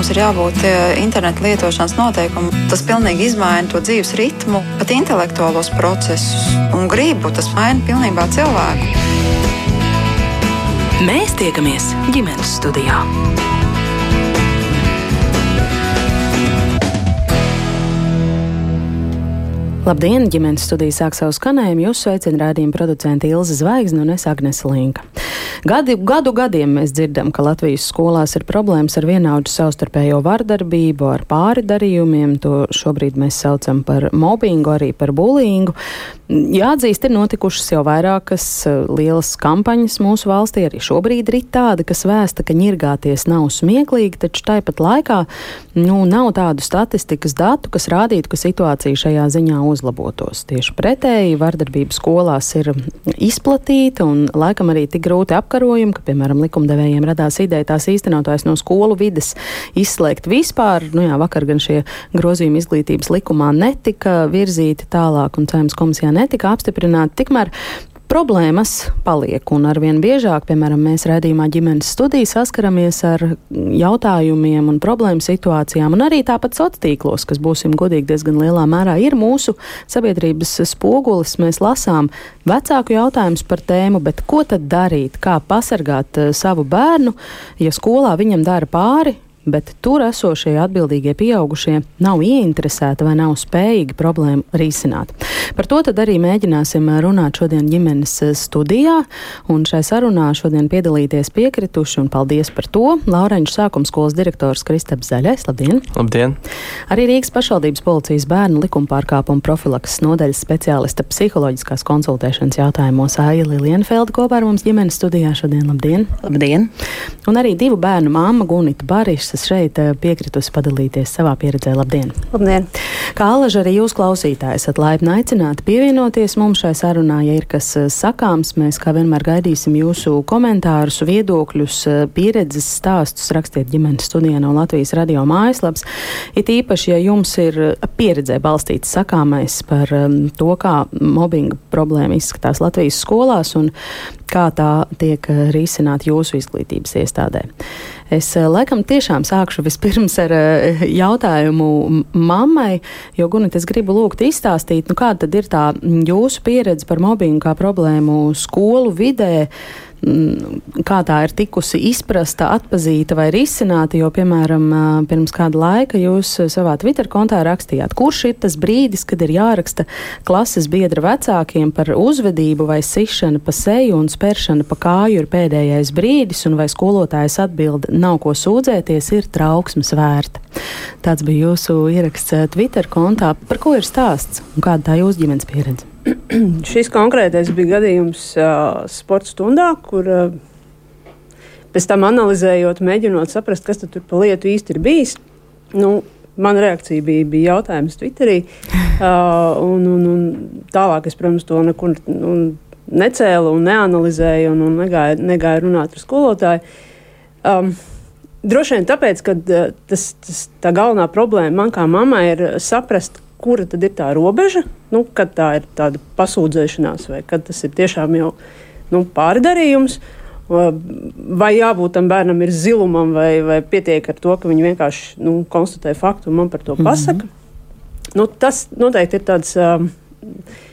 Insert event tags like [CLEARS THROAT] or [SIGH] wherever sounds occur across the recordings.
mums ir jābūt interneta lietošanas noteikumiem. Tas pilnīgi izmaina to dzīves ritmu, pat intelektuālos procesus un gribu. Tas maina pilnībā cilvēku. Mēs tiekamies ģimenes studijā. Labdien! ģimenes studija sāk savu skanējumu. Jūs sveicina rādījuma producente Ilza Zvaigzne un es Agnes Linka. Gadi, gadu gadiem mēs dzirdam, ka Latvijas skolās ir problēmas ar vienaudžu savstarpējo vardarbību, ar pāri darījumiem. To šobrīd mēs saucam par mobbingu, arī par bulīngu. Jāatzīst, ir notikušas jau vairākas eh, lielas kampaņas mūsu valstī. Arī šobrīd ir tāda, kas vēsta, ka ņirgāties nav smieklīgi, taču tāpat laikā nu, nav tādu statistikas datu, kas rādītu, ka situācija šajā ziņā uzlabotos. Tieši pretēji, vardarbība skolās ir izplatīta un laikam arī tik grūti apkarojama, ka, piemēram, likumdevējiem radās ideja tās īstenotājs no skolu vides izslēgt vispār. Nu jā, vakar gan šie grozījumi izglītības likumā netika virzīti tālāk un cēmas komisijā netika apstiprināti. Tikmēr problēmas paliek, un arvien biežāk, piemēram, mēs redzījumā ģimenes studiju saskaramies ar jautājumiem un problēmu situācijām, un arī tāpat sociālos tīklos, kas, būsim godīgi, diezgan lielā mērā ir mūsu sabiedrības spogulis. Mēs lasām vecāku jautājumus par tēmu, bet ko tad darīt, kā pasargāt uh, savu bērnu, ja skolā viņam dara pāri, bet tur esošie atbildīgie pieaugušie nav ieinteresēti vai nav spējīgi problēmu risināt. Par to tad arī mēģināsim runāt šodien ģimenes studijā, un šai sarunā šodien piedalīties piekrituši, un paldies par to, Laureņš sākums skolas direktors Kristaps Zaļais. Labdien! Labdien! Arī Rīgas pašvaldības policijas bērnu likumpārkāpumu profilakses nodaļas speciālista psiholoģiskās konsultēšanas jautājumos Aija Lilienfelda kopā ar mums ģimenes studijā šodien. Labdien! Labdien! Un arī divu bērnu māma Gunita Barišs esat šeit eh, piekritusi padalīties savā pieredzē. Labdien! Labdien! Kā alaži arī jūs klausītāji esat laipni aicināti pievienoties mums šai sarunā, ja ir kas eh, sakāms. Mēs kā vienmēr gaidīsim jūsu komentārus, viedokļus, eh, pieredzes stāstus. Rakstiet ģimenes studijā no Latvijas radio mājaslaps. It īpaši, ja jums ir pieredzē balstīts sakāmais par um, to, kā mobbinga problēma izskatās Latvijas skolās un kā tā tiek risināta jūsu izglītības iestādē. Es eh, laikam tiešām sākšu vispirms ar eh, jautājumu mammai, jo, Gunit, es gribu lūgt izstāstīt, nu kāda tad ir tā jūsu pieredze par mobbingu kā problēmu skolu vidē. Mm, kā tā ir tikusi izprasta, atpazīta vai risināta. Jo, piemēram, pirms kāda laika jūs savā Twitter kontā rakstījāt, kurš ir tas brīdis, kad ir jāraksta klases biedra vecākiem par uzvedību vai sišana pa seju un spēršana pa kāju ir pēdējais brīdis, un vai skolotājs atbild nav ko sūdzēties, ir trauksmes vērta. Tāds bija jūsu ieraksts Twitter kontā. Par ko ir stāsts un kāda tā jūsu ģimenes pieredze? [CLEARS THROAT] Šis konkrētais bija gadījums uh, sporta stundā, kur uh, pēc tam analizējot, mēģinot saprast, kas tur pa lietu īsti ir bijis. Nu, Mana reakcija bija, bija jautājums Twitterī. Uh, un, un, un tālāk es, protams, to nekur nu, necēlu un neanalizēju un, un negāju, negāju runāt ar skolotāju. Um, droši vien tāpēc, ka tas, tas, tā galvenā problēma man kā mammai ir saprast, kura tad ir tā robeža, nu, kad tā ir tāda pasūdzēšanās, vai kad tas ir tiešām jau nu, pārdarījums. Vai jābūt tam bērnam ir zilumam, vai, vai pietiek ar to, ka viņi vienkārši nu, konstatē faktu un man par to pasaka. Mm -hmm. nu, tas noteikti ir tāds uh,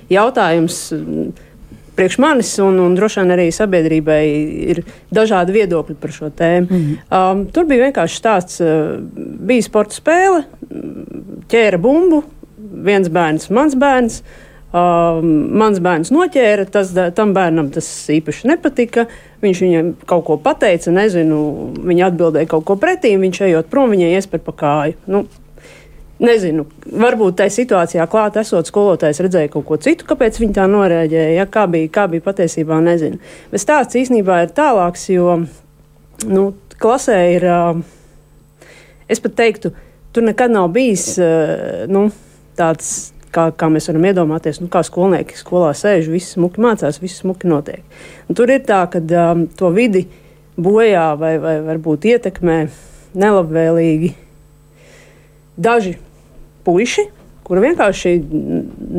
jautājums. Uh, priekš manis, un, un droši vien arī sabiedrībai ir dažādi viedokļi par šo tēmu. Mm -hmm. um, tur bija vienkārši tāds, uh, bija sporta spēle, ķēra bumbu, viens bērns, mans bērns. Uh, mans bērns noķēra, tas, tam bērnam tas īpaši nepatika. Viņš viņam kaut ko pateica, nezinu, viņa atbildēja kaut ko pretī, viņš ejot prom, viņai iespēja pa kāju. Nu, Nezinu, varbūt tajā situācijā klāt esot skolotājs redzēja kaut ko citu, kāpēc viņi tā noreaģēja. Ja, kā, bija, kā bija patiesībā, nezinu. Bet stāsts īstenībā ir tālāks, jo nu, klasē ir, es pat teiktu, tur nekad nav bijis. Nu, tāds, kā, kā mēs varam iedomāties, nu, kā skolnieki skolā sēž, visi smuki mācās, viss smuki notiek. Un tur ir tā, ka um, to vidi bojā vai, vai varbūt ietekmē nelabvēlīgi daži puiši, kuri vienkārši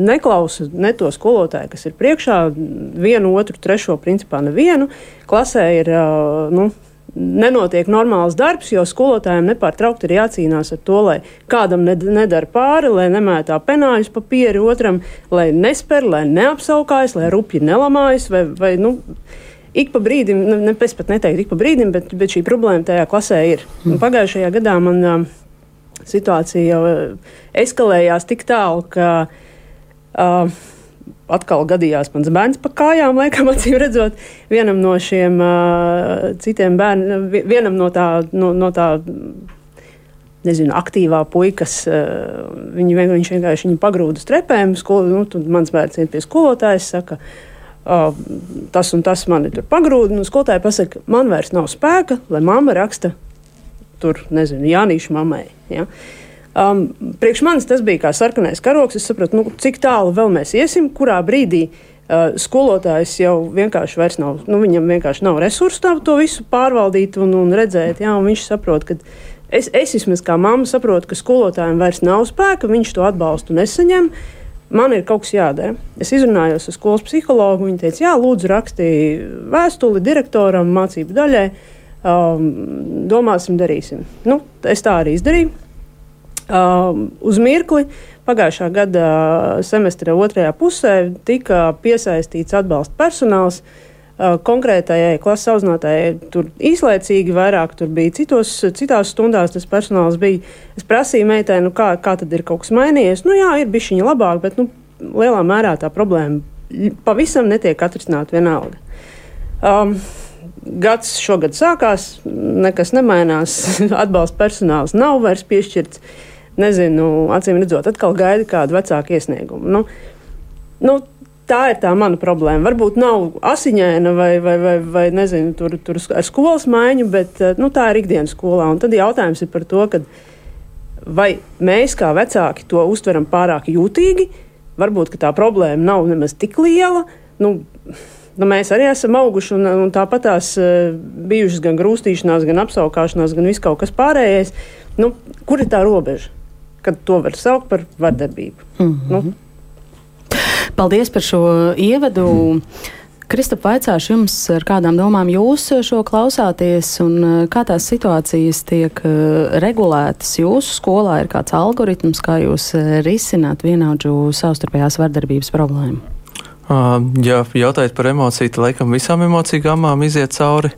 neklausa ne to skolotāju, kas ir priekšā, vienu, otru, trešo, principā nevienu. Klasē ir uh, nu, nenotiek normāls darbs, jo skolotājiem nepārtraukti ir jācīnās ar to, lai kādam nedara pāri, lai nemētā penāļus papīri otram, lai nesper, lai neapsaukājas, lai rupji nelamājas. Vai, vai, nu, Ik pa brīdim, nu, ne, es pat neteiktu, ik pa brīdim, bet, bet šī problēma tajā klasē ir. Un pagājušajā gadā man uh, situācija jau eskalējās tik tālu, ka uh, atkal gadījās mans bērns pa kājām, laikam, [LAUGHS] acīm redzot, vienam no šiem uh, citiem bērniem, vienam no tā. No, no tā Nezinu, aktīvā puikas. Uh, viņi, viņš vienkārši viņu pagrūda uz trepēm. Skolu, nu, mans bērns iet pie skolotājas, saka, uh, tas un tas mani tur pagrūda. Un skolotāja pasaka, man vairs nav spēka, lai mamma raksta tur, nezinu, Jānīšu mammai. Ja? Uh, Um, priekš manis tas bija kā sarkanais karoks. Es sapratu, nu, cik tālu vēl mēs iesim, kurā brīdī uh, skolotājs jau vienkārši nav, nu, viņam vienkārši nav resursu tā, to visu pārvaldīt un, un redzēt. Jā, un viņš saprot, ka es, es vismaz kā mamma saprotu, ka skolotājiem vairs nav spēka, viņš to atbalstu nesaņem. Man ir kaut kas jādara. Es izrunājos ar skolas psihologu. Viņa teica, jā, lūdzu, rakstīja vēstuli direktoram, mācību daļai. Um, domāsim, darīsim. Nu, es tā arī izdarīju. Uh, uz mirkli pagājušā gada semestra otrajā pusē tika piesaistīts atbalsta personāls. Uh, konkrētajai klases audzinātājai tur īslaicīgi vairāk tur bija citos, citās stundās tas personāls bija. Es prasīju meitai, nu kā, kā tad ir kaut kas mainījies. Nu jā, ir bijis viņa labāk, bet nu, lielā mērā tā problēma pavisam netiek atrisināta vienalga. Um, gads šogad sākās, nekas nemainās, [LAUGHS] atbalsta personāls nav vairs piešķirts. Uh, nezinu, acīm redzot, atkal gaida kādu vecāku iesniegumu. Nu, nu, tā ir tā mana problēma. Varbūt nav asiņaina vai, vai, vai, vai nezinu, tur, tur ar skolas maiņu, bet nu, tā ir ikdienas skolā. Un tad jautājums ir par to, vai mēs kā vecāki to uztveram pārāk jūtīgi, varbūt tā problēma nav nemaz tik liela. Nu, nu, mēs arī esam auguši, un, un tāpat tās uh, bijušas gan grūstīšanās, gan apskaukšanās, gan viss kaut kas pārējais. Nu, kur ir tā robeža? Kad to var saukt par vardarbību. Mm -hmm. nu. Paldies par šo ievadu. Kristap, vaicāšu jums, ar kādām domām jūs šo klausāties un eh, kā tās situācijas tiek eh, regulētas jūsu skolā? Ir kāds algoritms, kā jūs eh, risināt vienaudžu savstarpējās vardarbības problēmu? Uh, ja jautājat par emociju, tad laikam visām emociju gammām iziet cauri.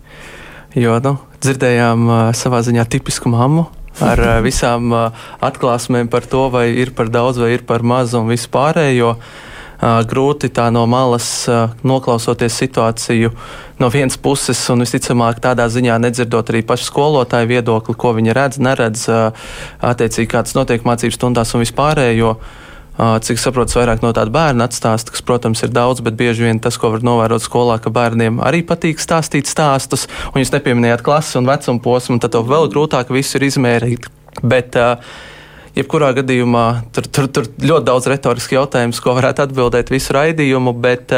Jo nu, dzirdējām uh, savā ziņā tipisku mammu, ar eh, visām eh, atklāsmēm par to, vai ir par daudz vai ir par maz un vispārējo. Eh, grūti tā no malas noklausoties situāciju no vienas puses, un visticamāk tādā ziņā nedzirdot arī pašu skolotāju viedokli, ko viņi redz, neredz, attiecīgi kāds notiek mācību stundās un vispārējo. Cik saprotu, vairāk no tāda bērna atstāsta, kas, protams, ir daudz, bet bieži vien tas, ko var novērot skolā, ka bērniem arī patīk stāstīt stāstus, un jūs nepieminējāt klases un vecuma posmu, tad to vēl grūtāk visu ir izmērīt. Bet, jebkurā gadījumā tur, tur, tur ļoti daudz retorisku jautājumu, ko varētu atbildēt visu raidījumu, bet,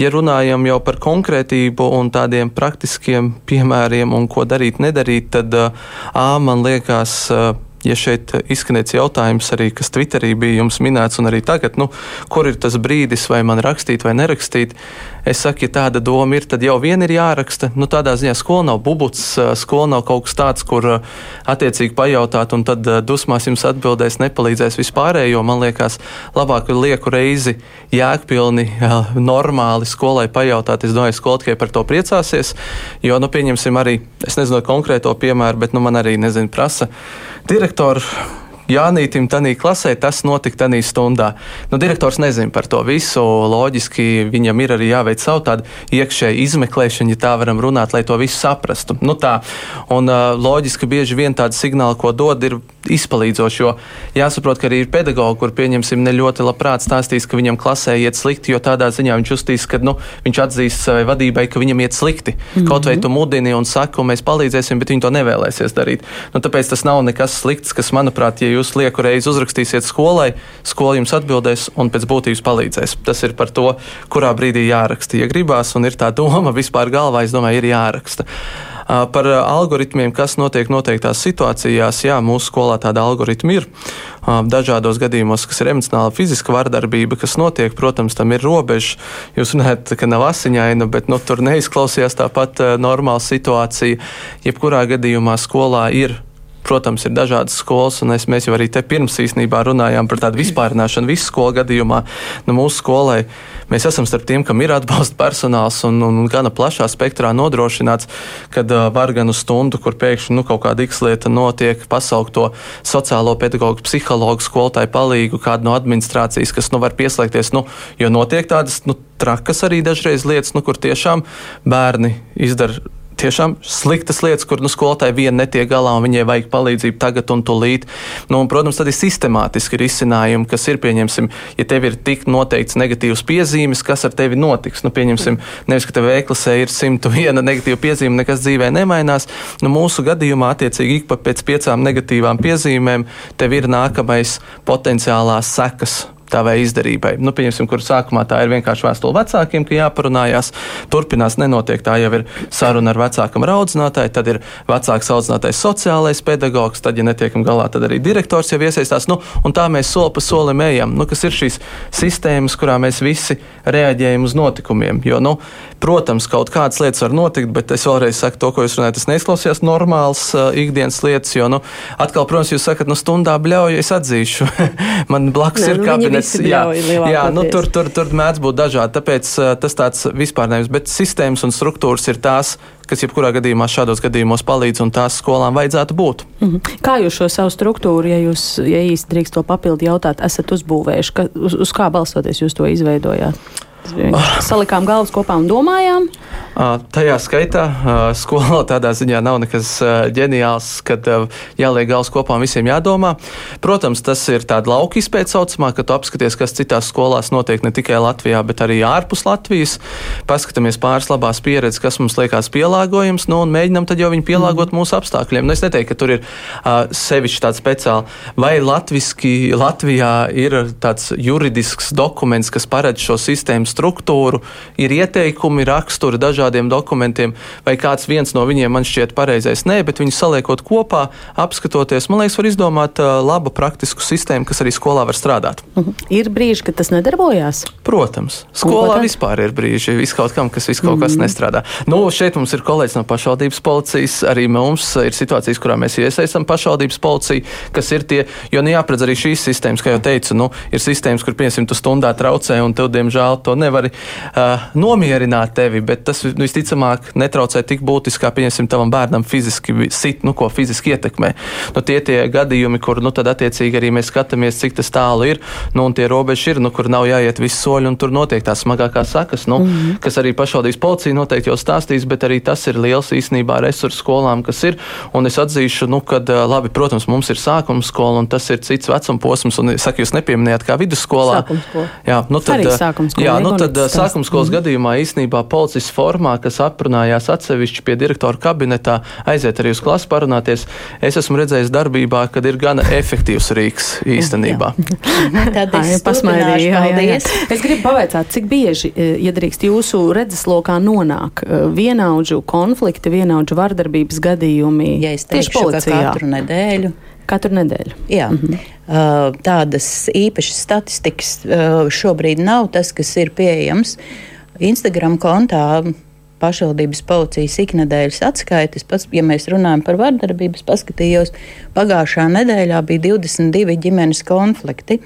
ja runājam jau par konkrētību un tādiem praktiskiem piemēriem un ko darīt, nedarīt, tad A, man liekas, ja šeit izskanēts jautājums arī, kas Twitterī bija jums minēts, un arī tagad, nu, kur ir tas brīdis, vai man rakstīt vai nerakstīt, es saku, ja tāda doma ir, tad jau vien ir jāraksta. Nu, tādā ziņā skola nav bubuts, skola nav kaut kas tāds, kur attiecīgi pajautāt, un tad dusmās jums atbildēs, nepalīdzēs vispārējo. Man liekas, labāk lieku reizi jēgpilni, normāli skolai pajautāt. Es domāju, skola tikai par to priecāsies, jo, nu, pieņemsim arī, es nezinu konkrēto piemēru, bet, nu, man arī, nezinu, prasa direktoru Jānītam tajā klasē tas notika tajā stundā. Nu, direktors nezina par to visu. Loģiski viņam ir arī jāveic savu tādu iekšēju izmeklēšanu, ja tā varam runāt, lai to visu saprastu. Nu, tā. Un loģiski bieži vien tādi signāli, ko dod, ir izpalīdzoši. Jo jāsaprot, ka arī ir pedagogi, kur pieņemsim ne ļoti labprāt stāstīs, ka viņam klasē iet slikti, jo tādā ziņā viņš uztīs, ka nu, viņš atzīst savai vadībai, ka viņam iet slikti. Mm -hmm. Kaut vai tu mudini un saki, mēs palīdzēsim, bet viņi to nevēlēsies darīt. Nu, tāpēc tas nav nekas slikts, kas, manuprāt, ja jūs lieku reizi uzrakstīsiet skolai, skola jums atbildēs un pēc būtības palīdzēs. Tas ir par to, kurā brīdī jāraksta. Ja gribās un ir tā doma vispār galvā, es domāju, ir jāraksta. Par algoritmiem, kas notiek noteiktās situācijās, jā, mūsu skolā tāda algoritma ir. Dažādos gadījumos, kas ir emocionāla, fiziska vardarbība, kas notiek, protams, tam ir robeža. Jūs runājat, ka nav asiņaina, bet nu, tur neizklausījās tāpat normāla situācija. Jebkurā gadījumā skolā ir Protams, ir dažādas skolas, un es, mēs jau arī te pirms īstenībā runājām par tādu vispārināšanu visu skolu gadījumā. Nu, mūsu skolai mēs esam starp tiem, kam ir atbalsta personāls un, un, un gana plašā spektrā nodrošināts, kad uh, var gan uz stundu, kur pēkšņi nu, kaut kāda X lieta notiek, pasaukt to sociālo pedagoģu, psihologu, skolotāju palīgu, kādu no administrācijas, kas nu, var pieslēgties, nu, jo notiek tādas nu, trakas arī dažreiz lietas, nu, kur tiešām bērni izdara tiešām sliktas lietas, kur nu, skolotāji vien netiek galā un viņai vajag palīdzību tagad un tūlīt. Nu, un, protams, tad ir sistemātiski risinājumi, kas ir, pieņemsim, ja tev ir tik noteikts negatīvs piezīmes, kas ar tevi notiks. Nu, pieņemsim, nevis, ka tev e-klasē ir 101 negatīva piezīme, nekas dzīvē nemainās. Nu, mūsu gadījumā, attiecīgi, ik pēc piecām negatīvām piezīmēm, tev ir nākamais potenciālās sekas tavai izdarībai. Nu, pieņemsim, kur sākumā tā ir vienkārši vēstule vecākiem, ka jāparunājās. Turpinās nenotiek tā jau ir saruna ar vecākam audzinātāju, tad ir vecāks audzinātājs sociālais pedagogs, tad, ja netiekam galā, tad arī direktors jau iesaistās. Nu, un tā mēs soli pa solim ejam, nu, kas ir šīs sistēmas, kurā mēs visi reaģējam uz notikumiem. Jo, nu, protams, kaut kādas lietas var notikt, bet es vēlreiz saku to, ko jūs runājat, tas neizklausījās normāls uh, ikdienas lietas, jo, nu, atkal, protams, jūs sakat, nu, stundā bļauju, es atzīšu. [LAUGHS] Man blakus Nē, ir nu, kabinets visi jā, jā, nu, tur, tur, tur mēdz būt dažādi. Tāpēc tas tāds vispārnējums, bet sistēmas un struktūras ir tās, kas jebkurā gadījumā šādos gadījumos palīdz un tās skolām vajadzētu būt. Mhm. Kā jūs šo savu struktūru, ja jūs ja īsti drīkst to papildu jautāt, esat uzbūvējuši? Ka, uz, uz kā balstoties jūs to izveidojāt? Salikām galvas kopā un domājām. Uh, tajā skaitā uh, skolā tādā ziņā nav nekas uh, ģeniāls, kad jāliek galvas kopā un visiem jādomā. Protams, tas ir tāds lauka izpētes saucamā, ka tu apskaties, kas citās skolās notiek ne tikai Latvijā, bet arī ārpus Latvijas. Paskatāmies pāris labās pieredzes, kas mums liekas pielāgojams, nu, un mēģinam tad jau viņu pielāgot mm. mūsu apstākļiem. Nu, es neteiktu, ka tur ir sevišķi tāds speciāli. Vai latviski, Latvijā ir tāds juridisks dokuments, kas paredz šo sistēmu struktūru, ir ieteikumi, raksturi dažādiem dokumentiem, vai kāds viens no viņiem man šķiet pareizais? Nē, bet viņus saliekot kopā, apskatoties, man liekas, var izdomāt uh, labu praktisku sistēmu, kas arī skolā var strādāt. Mhm. Ir brīži, kad tas nedarbojās. Protams, skolā vispār ir brīži, viskaut kam, kas viskaut kas Mhm. nestrādā. Nu, šeit mums ir kolēģis no pašvaldības policijas, arī mums ir situācijas, kurā mēs iesaistām pašvaldības policiju, kas ir tie, jo nu jāpredz arī šīs sistēmas, kā jau teicu, nu, ir sistēmas, kur, piemēram, tu stundā traucē, un tev, diemžēl, to nevari uh, nomierināt tevi, bet tas nu, visticamāk netraucē tik būtiski, kā, pieņemsim, tavam bērnam fiziski sit, nu, ko fiziski ietekmē. Nu, tie tie gadījumi, kur, nu, tad attiecīgi arī mēs skatāmies, cik tas tālu ir, nu, un tie robeži ir, nu, kur nav jāiet visi soļi, un tur notiek tās smagākās sakas, nu, mm -hmm. kas arī pašvaldības policija noteikti jau stāstīs, bet arī tas ir liels īstenībā resursu skolām, kas ir, un es atzīšu, nu, kad, ā, labi, protams, mums ir sākuma skola, un tas ir cits vecuma posms, un, es saku, jūs nepieminējāt kā vidusskolā. Sākumskola. Jā, nu tad, Arī sākumskola, Jā, nu Ivona tad stāsta. sākuma skolas mm gadījumā īstenībā policists formā, kas aprunājās atsevišķi pie direktora kabinetā, aiziet arī uz klasi parunāties. Es esmu redzējis darbībā, kad ir gana efektīvs rīks [LAUGHS] īstenībā. [LAUGHS] Tad es [LAUGHS] pasmaidīju, jā, jā, jā. Es gribu pavaicāt, cik bieži, eh, ja drīkst, jūsu redzeslokā nonāk eh, vienaudžu konflikti, vienaudžu vardarbības gadījumi Ja es tieši teikšu, ka policijā? katru nedēļu Katru nedēļu. Jā, mm -hmm. uh, tādas īpašas statistikas uh, šobrīd nav tas, kas ir pieejams Instagram kontā. Pašvaldības policijas iknedēļas atskaites, pats, ja mēs runājam par vardarbības, paskatījos, pagājušā nedēļā bija 22 ģimenes konflikti.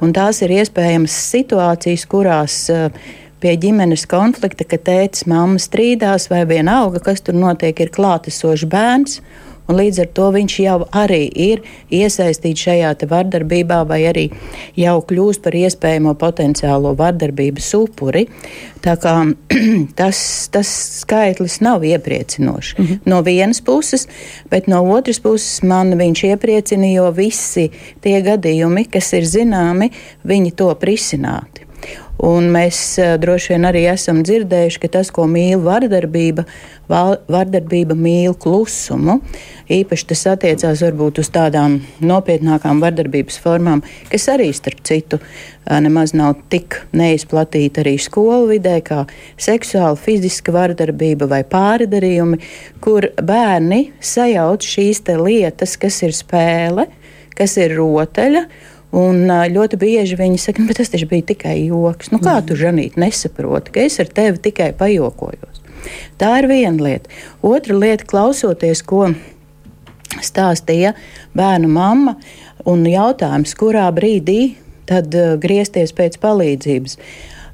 Tās ir iespējamas situācijas, kurās uh, pie ģimenes konflikta, ka tēvs, mamma strīdās vai vienalga, kas tur notiek, ir klātesošs bērns. Un līdz ar to viņš jau arī ir iesaistīts šajā vardarbībā, vai arī jau kļūst par iespējamo potenciālo vardarbības upuri. Tā kā [CLEARS THROAT] tas, tas skaitlis nav iepriecinošs mm -hmm. no vienas puses, bet no otras puses man viņš iepriecina, jo visi tie gadījumi, kas ir zināmi, viņi top risināti. Un mēs droši vien arī esam dzirdējuši, ka tas, ko mīl vardarbība, vardarbība mīl klusumu. Īpaši tas attiecās varbūt uz tādām nopietnākām vardarbības formām, kas arī, starp citu, nemaz nav tik neizplatīta arī skolu vidē, kā seksuāla, fiziska vardarbība vai pārdarījumi, kur bērni sajauc šīs lietas, kas ir spēle, kas ir rotaļa. Un ļoti bieži viņi saka, bet tas taču bija tikai joks. Nu, kā tu, Žanīt, nesaproti, ka es ar tevi tikai pajokojos? Tā ir viena lieta. Otra lieta, klausoties, ko stāstīja bērnu mamma, un jautājums, kurā brīdī tad griezties pēc palīdzības.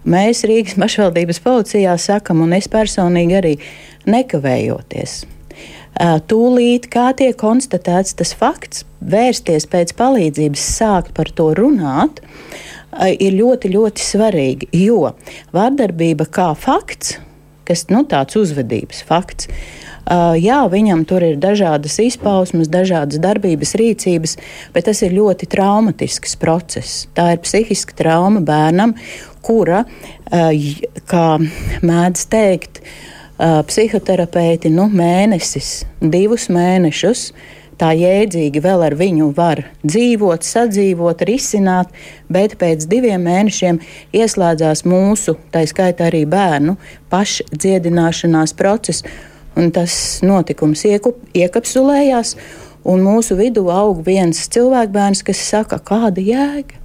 Mēs Rīgas pašvaldības policijā sakam, un es personīgi arī nekavējoties. Tūlīt, kā tiek konstatēts tas fakts, vērsties pēc palīdzības, sākt par to runāt, ir ļoti, ļoti svarīgi. Jo vardarbība kā fakts kas nu, tāds uzvedības fakts. Jā, viņam tur ir dažādas izpausmes, dažādas darbības, rīcības, bet tas ir ļoti traumatisks process. Tā ir psihiska trauma bērnam, kura, kā mēdz teikt, uh, psihoterapeiti, nu, mēnesis, divus mēnešus tā jēdzīgi vēl ar viņu var dzīvot, sadzīvot, risināt, bet pēc diviem mēnešiem ieslēdzās mūsu, tā skaitā arī bērnu, pašdziedināšanās process, tas notikums iekup, iekapsulējās, un mūsu vidū aug viens cilvēkbērns, kas saka, kāda jēga?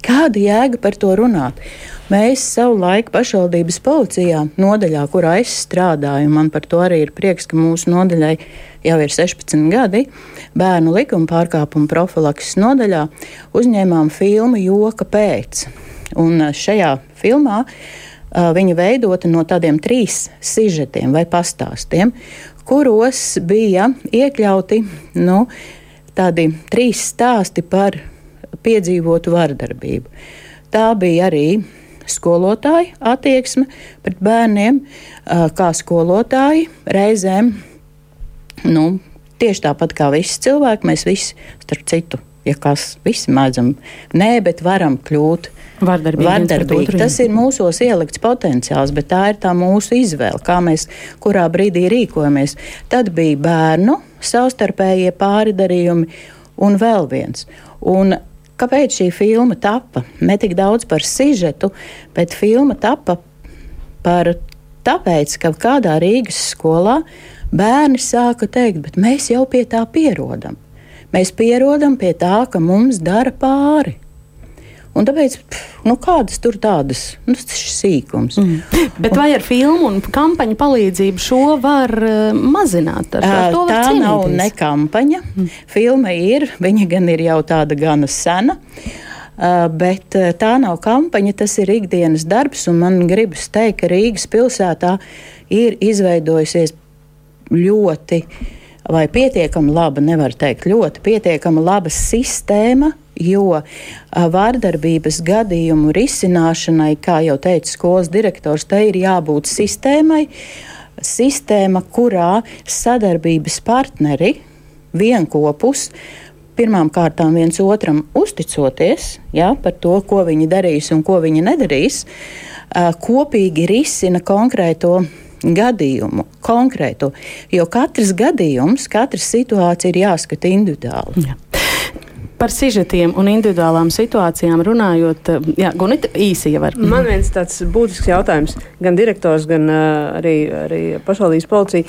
Kāda jēga par to runāt? Mēs savulaik pašvaldības policijā, nodaļā, kurā es strādāju, man par to arī ir prieks, ka mūsu nodaļai jau ir 16 gadi, bērnu likuma pārkāpuma profilakses nodaļā uzņēmām filmu Joka pēc. Un šajā filmā uh, viņa veidota no tādiem trīs sižetiem vai pastāstiem, kuros bija iekļauti nu, tādi trīs stāsti par piedzīvotu vardarbību. Tā bija arī skolotāja attieksme pret bērniem, kā skolotāji reizēm, nu, tieši tāpat kā visi cilvēki, mēs visi, starp citu, ja kas visi mēdzam, nē, bet varam kļūt. Vardarbīgi. Vardarbīgi. Tas ir mūsos ielikts potenciāls, bet tā ir tā mūsu izvēle, kā mēs kurā brīdī rīkojamies. Tad bija bērnu savstarpējie pāridarījumi un vēl viens. Un Kāpēc šī filma tapa? Ne tik daudz par sižetu, bet filma tapa par tāpēc, ka kādā Rīgas skolā bērni sāka teikt, bet mēs jau pie tā pierodam. Mēs pierodam pie tā, ka mums dara pāri. Un tāpēc, nu, kādas tur tādas nu, sīkums. Mm. Bet vai ar filmu un kampaņu palīdzību šo var uh, mazināt? Ar, ar uh, tā cienīties? nav ne kampaņa. Mm. Filma ir, viņa gan ir jau tāda gana sena. Uh, bet uh, tā nav kampaņa, tas ir ikdienas darbs. Man gribas teikt, ka Rīgas pilsētā ir izveidojusies ļoti, vai pietiekami laba, nevar teikt, ļoti pietiekami laba sistēma jo vārdarbības gadījumu risināšanai, kā jau teica skolas direktors, tai ir jābūt sistēmai, sistēma, kurā sadarbības partneri vienopus pirmām kārtām viens otram uzticoties ja, par to, ko viņi darīs un ko viņi nedarīs, kopīgi risina konkrēto gadījumu, konkrētu. Jo katrs gadījums, katra situācija ir jāskata individuāli. Jā. Par sižetiem un individuālām situācijām runājot, eh, jā, Gunita īsi jau var. Man viens tāds būtisks jautājums, gan direktors, gan uh, arī, arī pašvaldības policija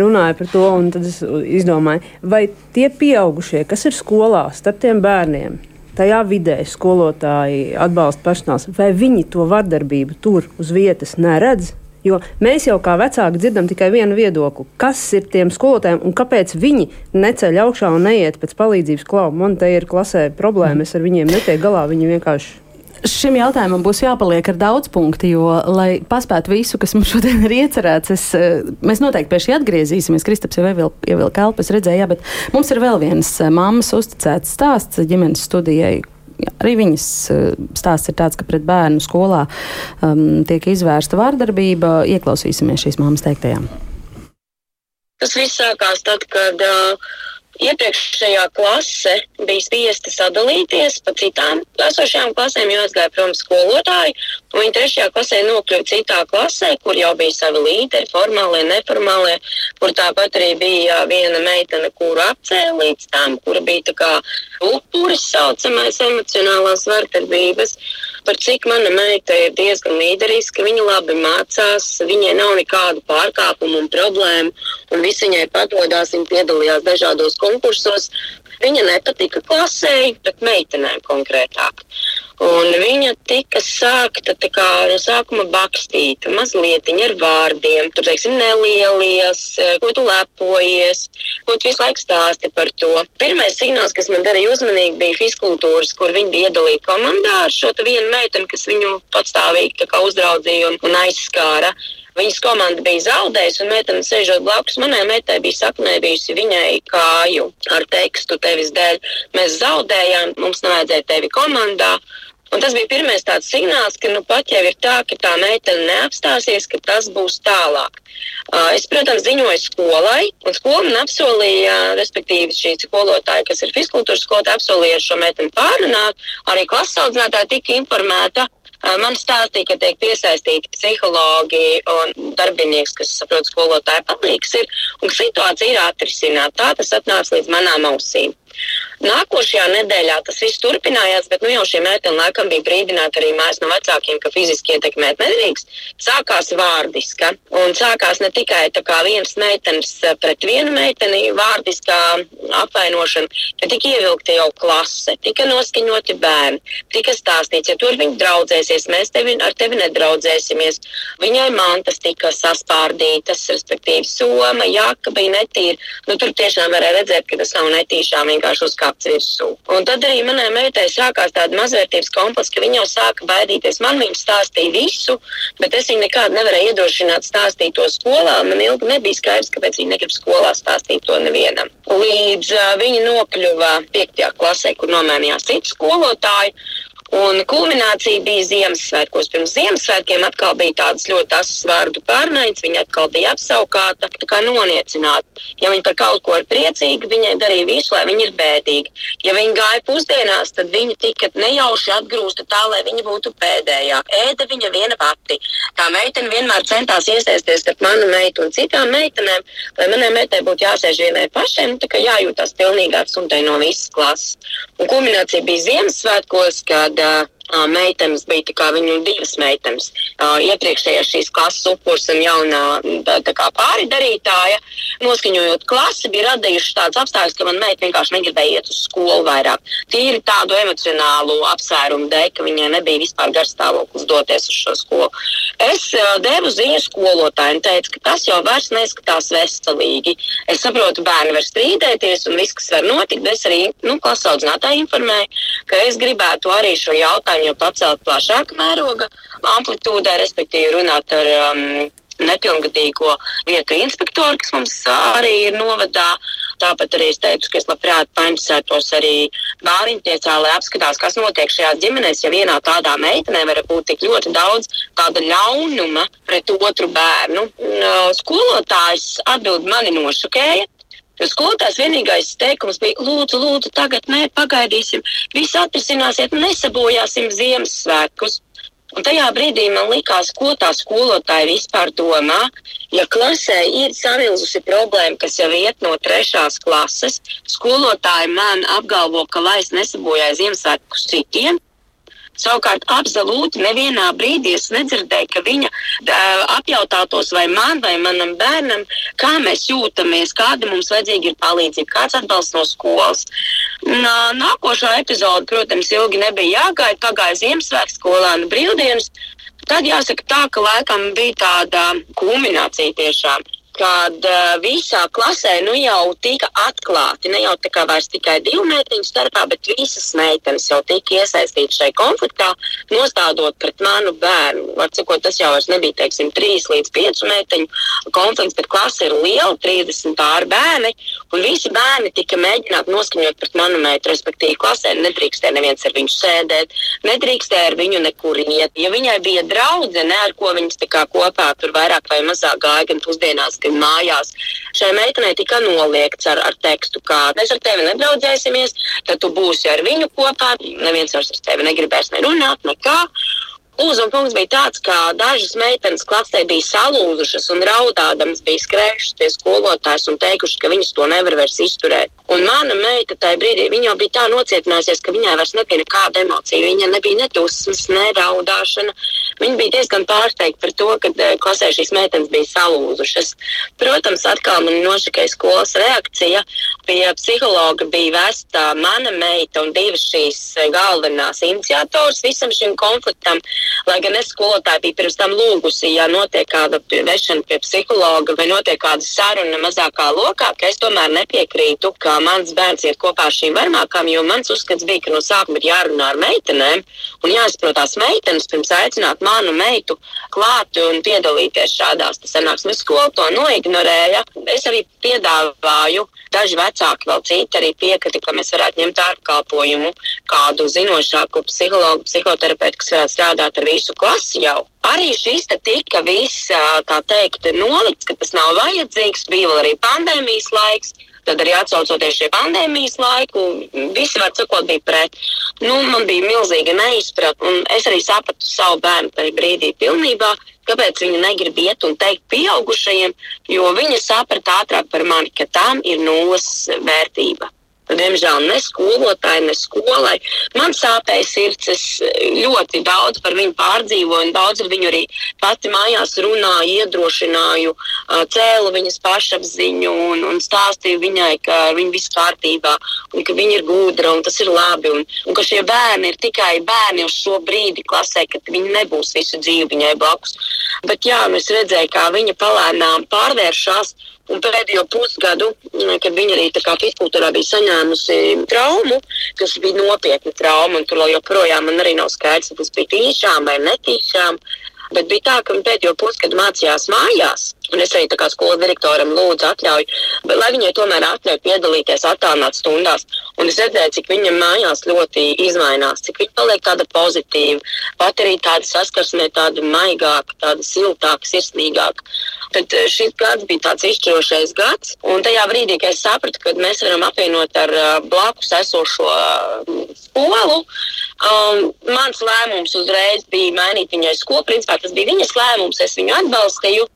runāja par to, un tad es izdomāju, vai tie pieaugušie, kas ir skolā starp tiem bērniem, tajā vidē skolotāji, atbalsta personāls, vai viņi to vardarbību tur uz vietas neredz? Jo mēs jau kā vecāki dzirdam tikai vienu viedokli, kas ir tiem skolotājiem un kāpēc viņi neceļ augšā un neiet pēc palīdzības klauva. Man te ir klasē problēma, es ar viņiem netiek galā, viņi vienkārši šim jautājumam būs jāpaliek ar daudz punktu, jo, lai paspētu visu, kas mums šodien ir iecerēts, es, eh, mēs noteikti pie šī atgriezīsimies. Kristaps jau ievilka elpas, redzēja, bet mums ir vēl viens eh, mammas uzticēts stāsts ģimenes studijai, arī viņas eh, stāsts ir tāds, ka pret bērnu skolā um, tiek izvērsta vārdarbība. Ieklausīsimies šīs māmas teiktajām. Tas viss sākās tad, kad uh, iepriekšējā klase bija spiesta sadalīties pa citām esošajām klasēm, jo aizgāja prom skolotāji. Viņa trešajā klasē nokļuva citā klasē, kur jau bija savi līderi, formālie, neformālie, kur tāpat arī bija viena meitene, kuru apcēla līdz tam, kura bija tā kā upuris saucamais emocionālās vardarbības. Par cik mana meita ir diezgan līderiska, viņa labi mācās, viņai nav nekādu pārkāpumu un problēmu, un visi viņai padodas, viņa piedalījās dažādos konkursos. Viņa nepatika klasē, bet meitenēm konkrētāk. Un viņa tika sākta kā, no sākuma bakstīta mazliet ar vārdiem. Tur, teiksim, nelielies, ko tu lepojies, ko tu visu laiku stāsti par to. Pirmais signāls, kas man darīja uzmanīgi, bija fizkultūras, kur viņi bija iedalīti komandā ar šo vienu meiteni, kas viņu patstāvīgi uzraudzīja un, un aizskāra. Viņas komanda bija zaudējusi, un meitene sēžot blakus manai meitai bija saknējusi viņai kāju ar tekstu tevis dēļ. Mēs zaudējām, mums nevajadzēja tevi komandā. Un tas bija pirmais tāds signāls, ka nu, pat jau ir tā, ka tā meitene neapstāsies, ka tas būs tālāk. Uh, es, protams, ziņoju skolai, un skola man apsolīja, respektīvi šī skolotāja, kas ir fiziskultūras skolotāja, apsolīja šo meiteni pārunāt. Arī klases audzinātāja tika informēta. Man stāstīja, ka tiek piesaistīti psihologi un darbinieks, kas saprot skolotāju palīgs, ir, un situācija ir atrisināta. Tā tas atnāca līdz manām ausīm. Nākošajā nedēļā tas viss turpinājās, bet nu, jau šī meitene laikam bija brīdināta arī mājas no vecākiem, ka fiziski ietekmēt nedrīkst. Sākās vārdiska, un sākās ne tikai vienas meitenes pret vienu meiteni vārdiskā apvainošana, bet tika ievilkta jau klase, tika noskaņoti bērni, tika stāstīts, ja tu ar viņu draudzēsies, mēs tevi, ar tevi nedraudzēsimies. Viņai mantas tika saspārdītas, respektīvi soma, jaka bija netīra. Nu, tur tiešām varēja redzēt, ka tas nav netīšām vienkārši uzkāpts virsū. Un tad arī manai meitai sākās tāda mazvērtības kompleksa, ka viņa jau sāka baidīties. Man viņa stāstīja visu, bet es viņu nekādu nevarēju iedrošināt stāstīt to skolā. Man ilgi nebija skaidrs, kāpēc viņa negrib skolā stāstīt to nevienam. Līdz uh, viņa nokļuva 5. klasē, kur nomēnījās citu skolotāju. Un kulminācija bija Ziemassvētkos. Pirms Ziemassvētkiem atkal bija tādas ļoti asas vārdu pārmaiņas. Viņa atkal bija apsaukāta, tā kā noniecināta. Ja viņa par kaut ko ir priecīga, viņai darīja visu, lai viņa ir bēdīga. Ja viņa gāja pusdienās, tad viņa tika nejauši atgrūsta tā, lai viņa būtu pēdējā. Ēda viņa viena pati. Tā meitene vienmēr centās iesaisties starp manu meitu un citām meitenēm, lai manai meitai būtu jāsēž vienai pašai, nu, tā kā jājūtās pilnīgi atstumtai no visas klases. Un kulminācija bija Ziemassvētkos, kad uh, meitenes bija tā kā viņu divas meitenes. Uh, iepriekšējā šīs klases upuris un jaunā kā pāri darītāja, noskaņojot klasi, bija radījuši tāds apstākļus, ka man meita vienkārši negribēja iet uz skolu vairāk. Tīri tādu emocionālu apsvērumu dēļ, ka viņai nebija vispār garstāvoklis doties uz šo skolu. Es uh, devu ziņu skolotājiem, teicu, ka tas jau vairs neskatās veselīgi. Es saprotu, bērni var strīdēties un viss, kas var notikt, bet es arī nu, klases audzinātāju informēju, ka es gribētu arī šo jautājumu jau pacelt plašāka mēroga amplitūdē, respektīvi runāt ar um, nepilngadīgo vietu inspektoru, kas mums arī ir novadā. Tāpat arī es teicu, ka es labprāt painteresētos arī bāriņtiesā, lai apskatās, kas notiek šajās ģimenēs, ja vienā tādā meitenē var būt tik ļoti daudz tāda ļaunuma pret otru bērnu. Skolotājs atbild mani nošokēja. Skolotājs vienīgais teikums bija, lūdzu, lūdzu, tagad nē, pagaidīsim, viss atrisināsiet, nesabojāsim Ziemassvētkus. Un tajā brīdī man likās, ko tā skolotāja vispār domā. Ja klasē ir samilzusi problēma, kas jau iet no trešās klases, skolotāja man apgalvo, ka lai es nesabojāju Ziemassvētkus citiem, Savukārt, absolūti nevienā brīdī es nedzirdēju, ka viņa uh, apjautātos vai man vai manam bērnam, kā mēs jūtamies, kāda mums vajadzīga ir palīdzība, kāds atbalsts no skolas. Nā, nākošā epizode, protams, ilgi nebija jāgaida, pagāja Ziemassvētku skolēnu brīvdienas. Tad jāsaka tā, ka laikam bija tāda kulminācija tiešām kad uh, visā klasē nu jau tika atklāti, ne jau tā vairs tikai divu meiteņu starpā, bet visas meitenes jau tika iesaistītas šajā konfliktā, nostādot pret manu bērnu. Var cikot, tas jau nebija, teiksim, trīs līdz piecu meiteņu konflikts, bet klase ir liela, 30 pāri bērni, un visi bērni tika mēģināti noskaņot pret manu meitu, respektīvi klasē nedrīkstēja neviens ar viņu sēdēt, nedrīkstēja ar viņu nekur iet. Ja viņai bija draudzene, ar ko viņas kā kopā tur vairāk vai mazāk gāja gan pusdienās, valstīm mājās. Šai meitenei tika noliegts ar, ar tekstu, ka mēs ar tevi nedraudzēsimies, tad tu būsi ar viņu kopā, neviens vairs ar tevi negribēs nerunāt, nekā. Punkts bija tāds, ka dažas meitenes klasē bija salūzušas un raudādamas bija skrējušas pie skolotājas un teikušas, ka viņas to nevar vairs izturēt. Un mana meita tajā brīdī, jau bija tā nocietinājusies, ka viņai vairs nebija nekāda emocija. Viņa nebija ne dusmas, ne raudāšana. Viņa bija diezgan pārsteigta par to, ka eh, klasē šīs meitenes bija salūzušas. Protams, atkal man nošakēja skolas reakcija. Pie psihologa bija vesta mana meita un divas šīs eh, galvenās iniciatoras visam šim konfliktam. Lai gan es skolotāju biju pirms tam lūgusi, ja notiek kāda vešana pie psihologa vai notiek kāda saruna mazākā lokā, ka es tomēr nepiekrītu, ka mans bērns iet kopā ar šīm varmākām, jo mans uzskats bija, ka no sākuma ir jārunā ar meitenēm un jāizprot tās meitenes pirms aicināt manu meitu klāt un piedalīties šādās sanāksmēs. Skola to noignorēja. Es arī piedāvāju, daži vecāki vēl citi arī piekrita, ka mēs varētu ņemt ārkalpojumu kādu zinošāku psihologu, psihoterapeitu, kas varētu strādāt ar visu klasi jau. Arī šis tika viss, tā teikt, nolikts, ka tas nav vajadzīgs. Bija vēl arī pandēmijas laiks. Tad arī atcaucoties šie pandēmijas laiku, visi var sakot, bija pret. Nu, man bija milzīga neizpratne, un es arī sapratu savu bērnu tajā brīdī pilnībā, kāpēc viņi negrib iet un teikt pieaugušajiem, jo viņi saprata ātrāk par mani, ka tam ir nulles vērtība. Diemžēl ne skolotāji, ne skolai. Man sāpēja sirds. Es ļoti daudz par viņu pārdzīvoju, un daudz ar viņu arī pati mājās runāju, iedrošināju, cēlu viņas pašapziņu un, un stāstīju viņai, ka viņa viss kārtībā, un ka viņa ir gudra un tas ir labi, un, un ka šie bērni ir tikai bērni uz šo brīdi klasē, kad viņi nebūs visu dzīvi viņai blakus. Bet jā, nu es redzēju, kā viņa palēnām pārvēršas. Un pēdējo pusgadu, mm, kad viņa arī fiziskultūrā bija saņēmusi traumu, kas bija nopietna trauma, un tur joprojām man arī nav skaidrs, vai tas bija tīšām vai netīšām. Bet bija tā, ka pēdējo pusgadu mācījās mājās. Un es arī skolas direktoram lūdzu atļauju, lai viņai tomēr atļauj piedalīties attālināti stundās. Un es redzēju, cik viņa mājās ļoti izmainās, cik viņa paliek tāda pozitīva, pat arī tāda saskarsmē, tāda maigāka, tāda siltāka, sirsnīgāka. Tad eh, šis gads bija tāds izšķirošais gads. Un tajā brīdī, kad es sapratu, ka mēs varam apvienot ar uh, blakus esošo uh, skolu, um, mans lēmums uzreiz bija mainīt viņai skolu. Principā tas bija viņas lēmums, es viņu atbalstīju.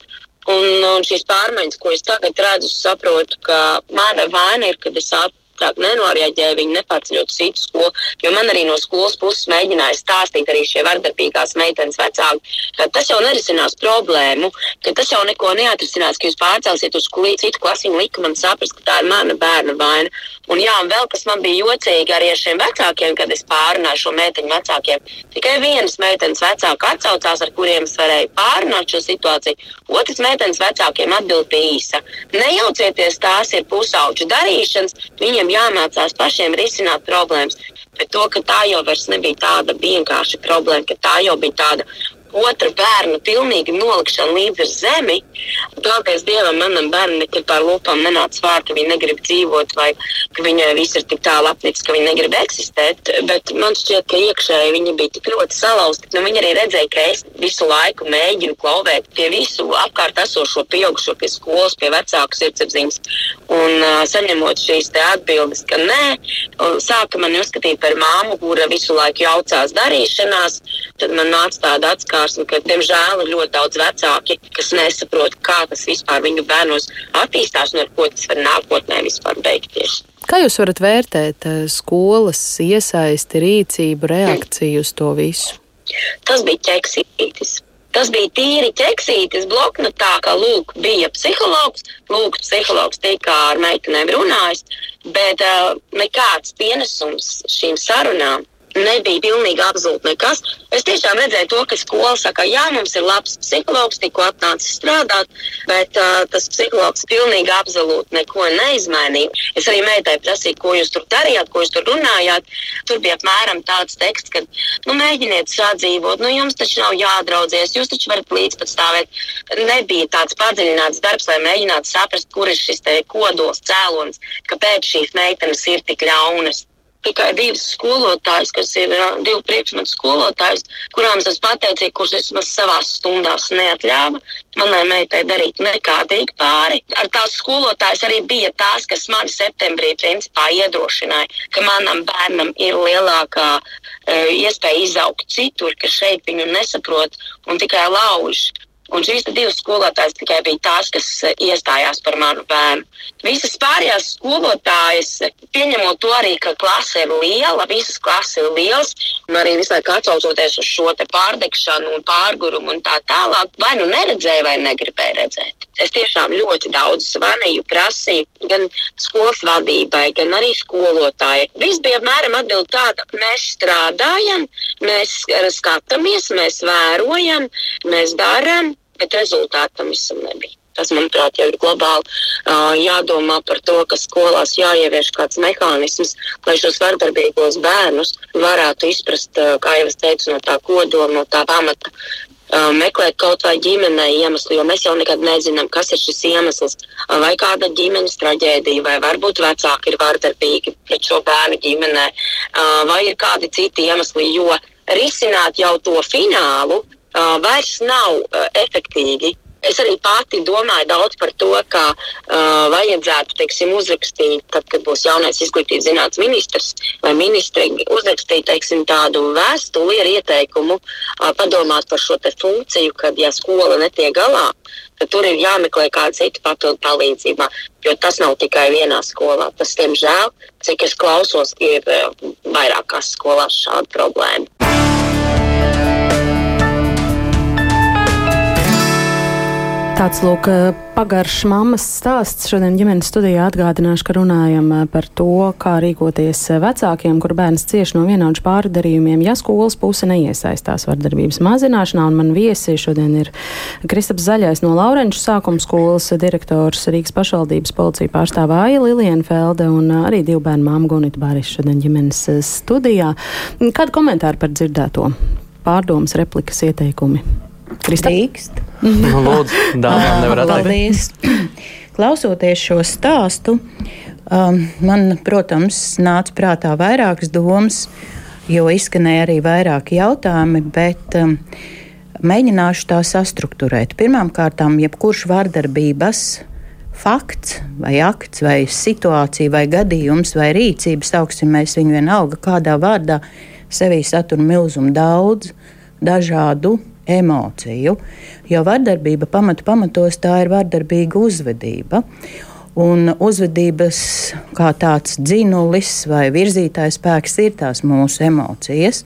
Un, un šīs pārmaiņas, ko es tagad redzu, saprotu, ka mana vaina ir, kad es ātrāk nenorēģēja, viņi nepārceļot citu skolu. Jo man arī no skolas puses mēģināja stāstīt arī šie vardarbīgās meitenes vecāki, ka tas jau nerisinās problēmu, ka tas jau neko neatrisinās, ka jūs pārcelsiet uz citu klasi, viņi lika man saprast, ka tā ir mana bērna vaina. Un, jā, un vēl kas man bija jocīgi arī ar šiem vecākiem, kad es pārunāju šo meiteņu vecākiem. Tikai vienas meitenes vecāka atsaucās, ar kuriem es varēju pārunāt šo situāciju. Otrs meitenes vecākiem atbild bija īsa. Nejaucieties, tās ir pusauģu darīšanas, viņiem jāmācās pašiem risināt problēmas. Bet to, ka tā jau nebija tāda vienkārša problēma, ka tā jau bija tāda otra bērna pilnīga nolikšana līdz zemi. Paldies Dievam, manam bērnam nekad pār lūpām nenāca vārds, ka viņa negrib dzīvot, vai ka viņa viss ir tik tālu apnicis, ka viņa negrib eksistēt. Bet man šķiet, ka iekšēji viņa bija tik ļoti salauzta. Nu, viņa arī redzēja, ka es visu laiku mēģinu klauvēt pie visu apkārt esošo pieaugušo, pie skolas, pie vecāku sirdsapziņas. Un uh, saņemot šīs atbildes, ka nē, sāka mani uzskatīt par māmu, kura visu laiku jaucās darīšanās, tad man nāca tāda atskaitība atklāsmi, ka, diemžēl, ir ļoti daudz vecāki, kas nesaprot, kā tas vispār viņu bērnos attīstās un ar ko tas var nākotnē vispār beigties. Kā jūs varat vērtēt eh, skolas iesaisti, rīcību, reakciju uz to visu? Tas bija ķeksītis. Tas bija tīri ķeksītis bloknotā, ka lūk, bija psihologs, lūk, psihologs tika ar meitenēm runājis, bet uh, nekāds pienesums šīm sarunām nebija pilnīgi absolūti nekas. Es tiešām redzēju to, ka skola saka, jā, mums ir labs psihologs, tikko atnācis strādāt, bet uh, tas psihologs pilnīgi absolūti neko neizmainīja. Es arī meitai prasīju, ko jūs tur darījāt, ko jūs tur runājāt. Tur bija apmēram tāds teksts, ka nu, mēģiniet sadzīvot, nu, jums taču nav jādraudzies, jūs taču varat līdzpatstāvēt. Nebija tāds padziļināts darbs, lai mēģinātu saprast, kur ir šis kodols cēlonis, kāpēc šīs meitenes ir tik ļaunas. Tikai divas skolotājas, kas ir divu priekšmetu skolotājas, kurām es pateicīju, kurš vismaz savās stundās neatļāva manai meitai darīt nekādīgi pāri. Ar tās skolotājas arī bija tās, kas mani septembrī principā iedrošināja, ka manam bērnam ir lielākā e, iespēja izaugt citur, ka šeit viņu nesaprot un tikai lauž. Un šīs divas skolotājas tikai bija tās, kas eh, iestājās par manu bērnu. Visas pārējās skolotājas, pieņemot to arī, ka klase ir liela, visas klases ir lielas, un arī visu laiku atsaucoties uz šo pārdegšanu un pārgurumu un tā tālāk, vai nu neredzēja, vai negribēja redzēt. Es tiešām ļoti daudz zvanīju, prasīju gan skolas vadībai, gan arī skolotājai. Viss bija apmēram atbild tāda, mēs strādājam, mēs skatāmies, mēs vērojam, mēs darām bet rezultātu tam visam nebija. Tas, manuprāt, jau ir globāli uh, jādomā par to, ka skolās jāievieš kāds mehānisms, lai šos vardarbīgos bērnus varētu izprast, uh, kā jau es teicu, no tā kodola, no tā pamata. Uh, meklēt kaut vai ģimenei iemeslu, jo mēs jau nekad nezinām, kas ir šis iemesls. Vai kāda ģimenes traģēdija, vai varbūt vecāki ir vardarbīgi pret šo bērnu ģimenē, vai ir kādi citi iemesli, jo risināt jau to finālu uh, vairs nav uh, efektīgi. Es arī pati domāju daudz par to, ka uh, vajadzētu teiksim, uzrakstīt, tad, kad būs jaunais izglītības zinātnes ministrs vai ministri, uzrakstīt teiksim, tādu vēstuli ar ieteikumu, uh, padomāt par šo funkciju, kad ja skola netiek galā, tad tur ir jāmeklē kāda cita papildu palīdzība. Jo tas nav tikai vienā skolā. Tas, diemžēl, cik es klausos, ir uh, vairākās skolās šāda problēma. Tāds lūk, pagaršs mammas stāsts. Šodien ģimenes studijā atgādināšu, ka runājam par to, kā rīkoties vecākiem, kur bērns cieš no vienaudžu pārdarījumiem, ja skolas puse neiesaistās vardarbības mazināšanā. Un man viesi šodien ir Kristaps Zaļais no Laurenču sākuma skolas direktors Rīgas pašvaldības policija pārstāvāja Liliena Felde un arī divu bērnu māmu Gunita Bāris šodien ģimenes studijā. Kādu komentāru par dzirdēto? Pārdomas, replikas, ieteikumi? Drīkst. nu, [LAUGHS] lūdzu, dāmām nevar atlikt. Klausoties šo stāstu, um, man, protams, nāca prātā vairākas domas, jo izskanēja arī vairāki jautājumi, bet um, mēģināšu tā sastruktūrēt. Pirmkārt, jebkurš vardarbības fakts, vai akts, vai situācija, vai gadījums, vai rīcība, sauksim mēs viņu vienalga, kādā vārdā sevī satur milzumu daudz dažādu emociju. Jo vardarbība pamatu pamatos tā ir vardarbīga uzvedība. Un uzvedības kā tāds dzinulis vai virzītājs spēks ir tās mūsu emocijas.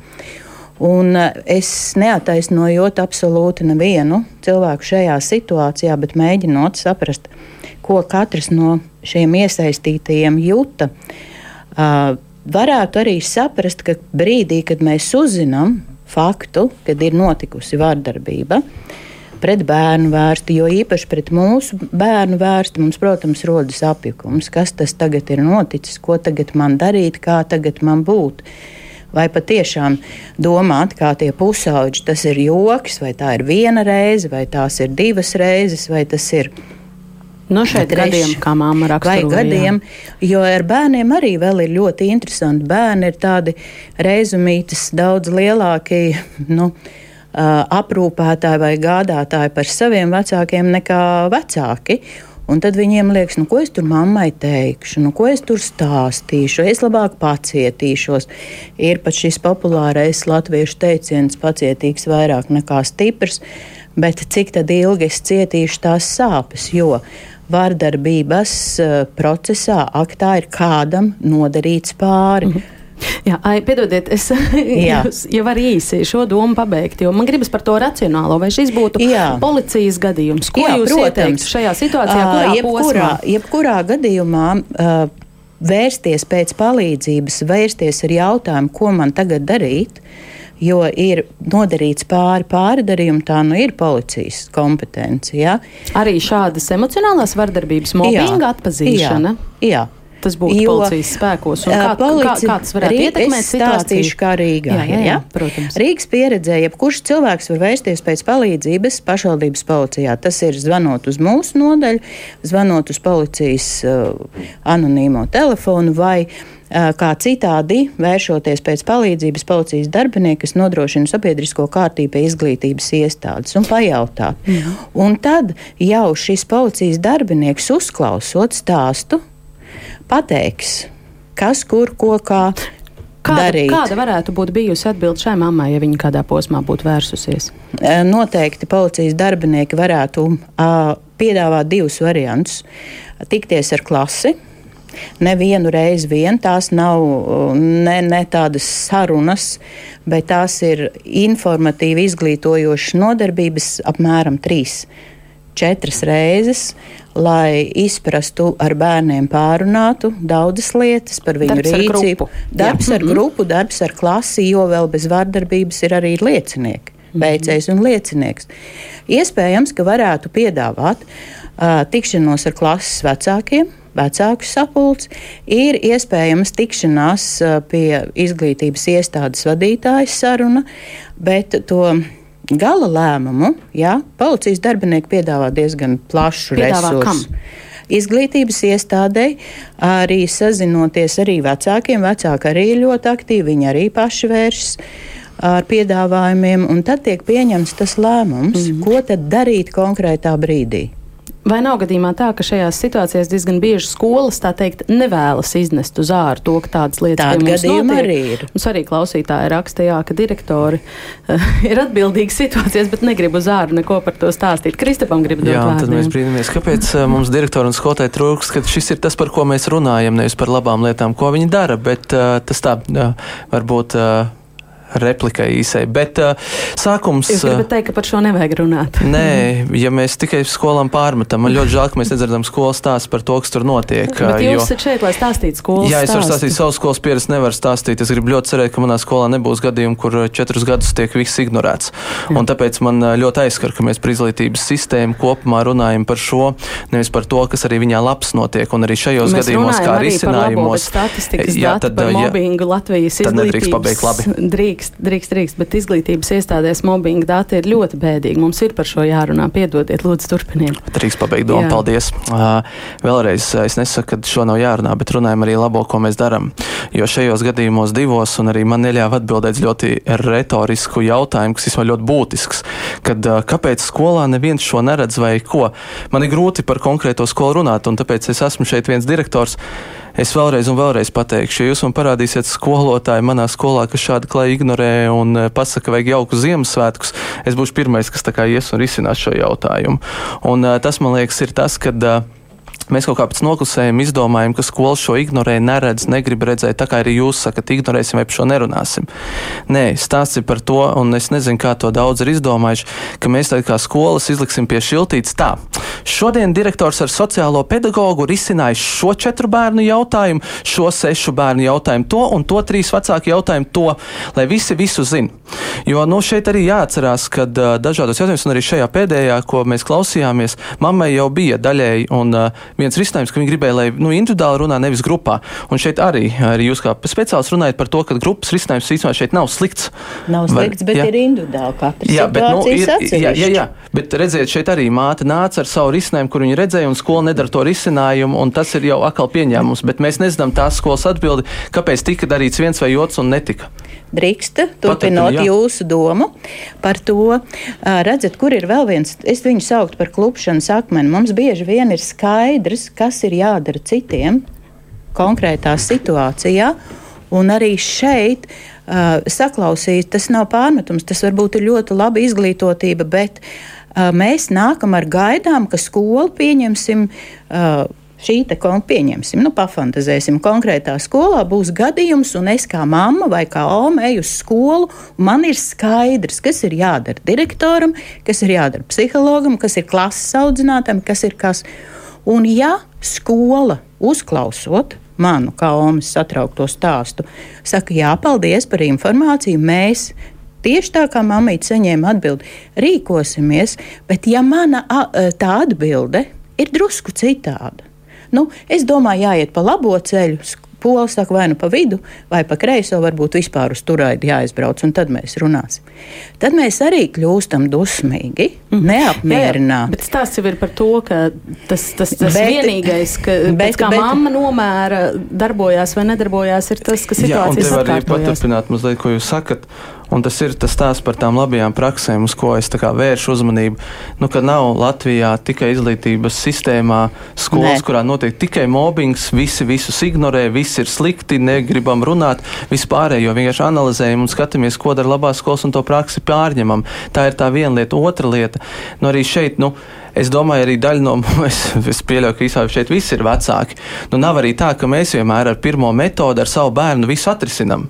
Un eh, es neataisnojot absolūti nevienu cilvēku šajā situācijā, bet mēģinot saprast, ko katrs no šiem iesaistītajiem jūta, uh, varētu arī saprast, ka brīdī, kad mēs uzzinām faktu, kad ir notikusi vardarbība pret bērnu vērsti, jo īpaši pret mūsu bērnu vērsti mums, protams, rodas apjukums. Kas tas tagad ir noticis, ko tagad man darīt, kā tagad man būt? Vai patiešām domāt, kā tie pusauģi, tas ir joks, vai tā ir viena reize, vai tās ir divas reizes, vai tas ir No šeit Treš, gadiem, kā māma raksturoja. Vai gadiem, jo ar bērniem arī vēl ir ļoti interesanti. Bērni ir tādi reizumītis daudz lielāki, nu, aprūpētāji vai gādātāji par saviem vecākiem nekā vecāki. Un tad viņiem liekas, nu, ko es tur mammai teikšu, nu, ko es tur stāstīšu, es labāk pacietīšos. Ir pat šis populārais latviešu teiciens, pacietīgs vairāk nekā stiprs, bet cik ilgi es cietīšu tās sāpes, jo vārdarbības uh, procesā, aktā ir kādam nodarīts pāri. Mm -hmm. Jā, ai, piedodiet, es [LAUGHS] jau varu īsi šo domu pabeigt, jo man gribas par to racionālo, vai šis būtu Jā. policijas gadījums. Ko Jā, jūs protams, šajā situācijā? Uh, jebkurā, jebkurā gadījumā uh, vērsties pēc palīdzības, vērsties ar jautājumu, ko man tagad darīt, jo ir nodarīts pāri pārdarījumu, tā nu ir policijas kompetence. Ja? Arī šādas emocionālās vardarbības, mobbinga atpazīšana. Jā, jā. Tas būtu jo, policijas spēkos. Kā, polici, kā, kā tas varētu Rīga, ietekmēt situāciju? kā Rīgā jā, jā, jā, ir. Ja? Rīgas pieredzē, jebkurš cilvēks var vērsties pēc palīdzības pašvaldības policijā. Tas ir zvanot uz mūsu nodaļu, zvanot uz policijas uh, anonīmo telefonu vai uh, kā citādi vēršoties pēc palīdzības policijas darbinieki, kas nodrošina sabiedrisko kārtību pie izglītības iestādes un pajautāt. Jā. Un tad jau šis policijas darbinieks uzklausot stāstu, pateiks, kas, kur, ko, kā. Kāda, darīt. kāda varētu būt bijusi atbilde šai mammai, ja viņa kādā posmā būtu vērsusies? Noteikti policijas darbinieki varētu uh, piedāvāt divus variantus. Tikties ar klasi, nevienu reizi vien. Tās nav ne, ne tādas sarunas, bet tās ir informatīvi izglītojošas nodarbības apmēram trīs. Četras reizes, lai izprastu ar bērniem, pārunātu daudzas lietas par viņu Darbs ar rīcību. grupu. Darbs Jā. ar grupu, darbs ar klasi, jo vēl bez vārdarbības ir arī liecinieki, veicējs un liecinieks. Iespējams, ka varētu piedāvāt uh, tikšanos ar klases vecākiem, vecāku sapulcs, ir iespējams tikšanās pie izglītības iestādes vadītājas saruna, bet to gala lēmumu, jā, policijas darbinieki piedāvā diezgan plašu Piedāvā resursu. kam? Izglītības iestādei arī sazinoties arī vecākiem. Vecāki arī ir ļoti aktīvi, viņi arī paši vēršas ar piedāvājumiem, un tad tiek pieņemts tas lēmums, mm -hmm. ko tad darīt konkrētā brīdī. Vai nav gadījumā tā, ka šajās situācijās diezgan bieži skolas tā teikt nevēlas iznest uz āru to, ka tādas lietas mums gadījumi notiek? arī ir. Mums arī klausītāji raksta, jā, ka direktori uh, [LAUGHS] ir atbildīgi situācijas, bet negrib uz āru neko par to stāstīt. Kristapam grib dot Jā, un tad mēs brīnamies, kāpēc uh, mums direktori un skolotāji trūks, ka šis ir tas, par ko mēs runājam, nevis par labām lietām, ko viņi dara, bet uh, tas tā uh, varbūt. Uh, replikai īsai. Bet uh, sākums. Jūs gribat teikt, ka par šo nevajag runāt? [LAUGHS] Nē, ja mēs tikai skolām pārmetam, man ļoti žēl, ka mēs nedzirdam skolas stāstu par to, kas tur notiek. Bet jūs esat šeit, lai stāstītu skolas Jā, es varu stāstīt savu skolas pieredzi, nevaru stāstīt. Es gribu ļoti cerēt, ka manā skolā nebūs gadījumu, kur četrus gadus tiek viss ignorēts. Jā. Un tāpēc man ļoti aizskar, ka mēs par izglītības sistēmu kopumā runājam par šo, nevis par to, kas arī viņā labs notiek. Un arī šajos Mēs gadījumos, kā risinājumos, statistikas Jā, tad, par mobbingu Latvijas Tad nedrīkst izglītības pabeigt labi. Drīkst, drīkst, drīkst, bet izglītības iestādēs mobbinga dati ir ļoti bēdīgi. Mums ir par šo jārunā. Piedodiet, lūdzu, turpiniet. Drīkst pabeigt domu. Jā. Paldies. Uh, vēlreiz es nesaku, ka šo nav jārunā, bet runājam arī labo, ko mēs darām. Jo šajos gadījumos divos, un arī man neļāva atbildēt ļoti retorisku jautājumu, kas ir ļoti būtisks. Kad, uh, kāpēc skolā neviens šo neredz vai ko? Man ir grūti par konkrēto skolu runāt, un tāpēc es esmu šeit viens direktors. Es vēlreiz un vēlreiz pateikšu, ja jūs man parādīsiet skolotāju manā skolā, kas šādi klāji ignorē un eh, pasaka, ka vajag jauku Ziemassvētkus, es būšu pirmais, kas tā kā ies un risinās šo jautājumu. Un uh, tas, man liekas, ir tas, kad. Uh, Mēs kaut kā pēc noklusējuma izdomājam, ka skola šo ignorē, neredz, negrib redzēt. Tā kā arī jūs sakat, ignorēsim vai par šo nerunāsim. Nē, stāsts ir par to, un es nezinu, kā to daudz ir izdomājuši, ka mēs tagad kā skolas izliksim pie šiltītes tā. Šodien direktors ar sociālo pedagogu risināja šo četru bērnu jautājumu, šo sešu bērnu jautājumu, to un to trīs vecāku jautājumu, to, lai visi visu zina. Jo nu, šeit arī jāatcerās, ka uh, dažādos jautājumos, un arī šajā pēdējā, ko mēs klausījāmies, mammai jau bija daļēji un uh, viens risinājums, ka viņi gribēja, lai nu, individuāli runā, nevis grupā. Un šeit arī, arī jūs kā speciālists runājat par to, ka grupas risinājums īstenībā šeit nav slikts. Nav slikts, bet jā. ir individuāli. Katra Jā, bet, nu, ir, jā, jā, atsevišķa. jā, bet redziet, šeit arī māte nāca ar savu risinājumu, kur viņa redzēja, un skola nedara to risinājumu, un tas ir jau atkal pieņēmums. Bet mēs nezinām tās skolas atbildi, kāpēc tika darīts viens vai otrs un netika. Drīkst, turpinot jā. jūsu domu par to, ā, redzat, kur ir vēl viens, es viņu sauktu par klupšanas akmeni. Mums bieži vien ir skaidrs, kas ir jādara citiem konkrētā situācijā, un arī šeit uh, saklausīt, tas nav pārmetums, tas varbūt ir ļoti laba izglītotība, bet uh, mēs nākam ar gaidām, ka skola pieņemsim. Uh, Šī te kon pieņemsim, nu, pafantazēsim, konkrētā skolā būs gadījums, un es kā mamma vai kā oma eju uz skolu, un man ir skaidrs, kas ir jādara direktoram, kas ir jādara psihologam, kas ir klases audzinātājam, kas ir kas. Un ja skola uzklausot manu kā omas satraukto stāstu, saka, jā, paldies par informāciju, mēs Tieši tā kā mamīte saņēma atbildi, rīkosimies, bet ja mana a, tā atbilde ir drusku citāda, nu, es domāju, jāiet pa labo ceļu. Pola saka, vai nu pa vidu, vai pa kreiso, varbūt vispār uz turaidi jāizbrauc, un tad mēs runāsim. Tad mēs arī kļūstam dusmīgi, mm. neapmierināti. Bet stāsts jau ir par to, ka tas, tas, tas bet, vienīgais, ka, bet, kā bet, mamma nomēra, darbojās vai nedarbojās, ir tas, ka situācija ir arī paturpināt mazliet, ko jūs sakat. Un tas ir tas stāsts par tām labajām praksēm, uz ko es vēršu uzmanību. Nu, ka nav Latvijā tikai izglītības sistēmā skolas, Nē. kurā notiek tikai mobbings, visi visus ignorē, viss ir slikti, negribam runāt, vispārējo vienkārši analizējam un skatāmies, ko dara labās skolas un to praksi pārņemam. Tā ir tā viena lieta. Otra lieta, nu arī šeit, nu, Es domāju, arī daļa no mums, [LAUGHS] es pieļauju, ka īstenībā šeit viss ir vecāki. Nu, nav arī tā, ka mēs vienmēr ar pirmo metodi ar savu bērnu visu atrisinām.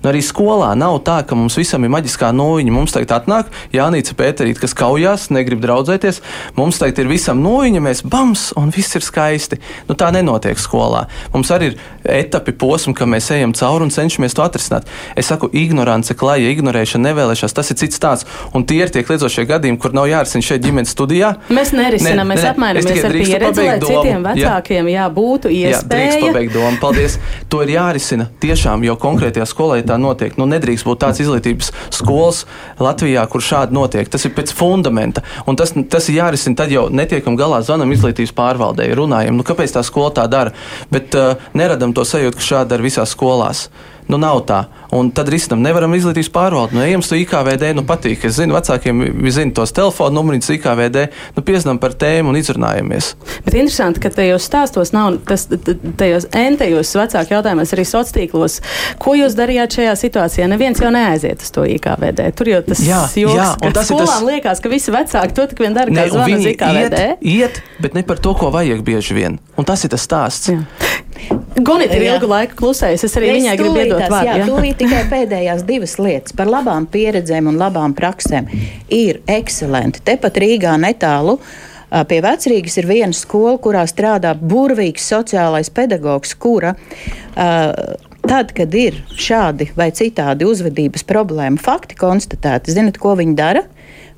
Nu, arī skolā nav tā, ka mums visam ir maģiskā noviņa. Mums tagad atnāk Jānis Pēterīt, kas kaujās, negrib draudzēties. Mums tagad ir visam noviņa, mēs bams, un viss ir skaisti. Nu, tā nenotiek skolā. Mums arī ir etapi, posmi, ka mēs ejam cauri un cenšamies to atrisināt. Es saku, ignorance, klāja, ignorēšana, nevēlēšanās, tas ir cits tāds. Un tie ir tie kliedzošie gadījumi, kur nav jārisina šeit ģimenes studijā. Mēs mēs nerisinām, mēs apmainamies ar pieredzi, lai domu. citiem vecākiem jā. Jā, būtu iespēja. Jā, pabeigt domu. Paldies. To ir jārisina tiešām, jo konkrētajā skolā tā notiek. Nu, nedrīkst būt tāds izglītības skolas Latvijā, kur šādi notiek. Tas ir pēc fundamenta. Un tas, tas ir jārisina tad jau netiekam galā, zvanam izglītības pārvaldēji, runājam, nu, kāpēc tā skola tā dara. Bet uh, neradam to sajūtu, ka šādi dara visās skolās. Nu, nav tā. Un tad risinām, nevaram izglītības pārvaldīt. Nu, ejam uz IKVD, nu patīk. Es zinu, vecākiem zinu tos telefonu numurus IKVD, nu piezinām par tēmu un izrunājamies. Bet interesanti, ka tajos stāstos nav tas, tajos entajos vecāku jautājumos, arī sociālos tīklos. Ko jūs darījāt šajā situācijā? Neviens jau neaiziet uz to IKVD. Tur jau tas jā, joks, jā, un tas skolām tas... liekas, ka visi vecāki to tik vien dara, kā zvana uz IKVD. Iet, iet, bet ne par to, ko vajag bieži vien. Un tas ir tas stāsts. Jā. Gonita ir ilgu laiku klusējusi. Es arī es viņai gribu iedot vārdu. Jā, jā. tūlīt tikai pēdējās divas lietas par labām pieredzēm un labām praksēm ir ekscelenti. Tepat Rīgā netālu. Pie vecrīgas ir viena skola, kurā strādā burvīgs sociālais pedagogs, kura tad, kad ir šādi vai citādi uzvedības problēma fakti konstatēti, zinat, ko viņa dara?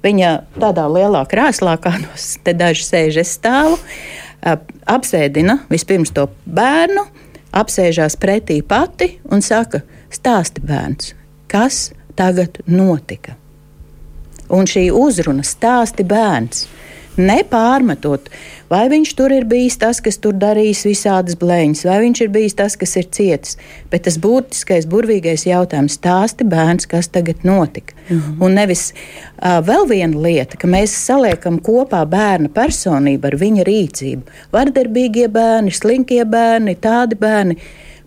Viņa tādā lielā krēslā, kā no te daži sēž, es stāvu, apsēdina vispirms to bērnu, apsēžās pretī pati un saka, stāsti bērns, kas tagad notika. Un šī uzruna stāsti bērns nepārmetot, vai viņš tur ir bijis tas, kas tur darījis visādas blēņas, vai viņš ir bijis tas, kas ir cietis. Bet tas būtiskais, burvīgais jautājums - stāsti bērns, kas tagad notika. Mm -hmm. Un nevis uh, vēl viena lieta, ka mēs saliekam kopā bērna personību ar viņa rīcību. Vardarbīgie bērni, slinkie bērni, tādi bērni.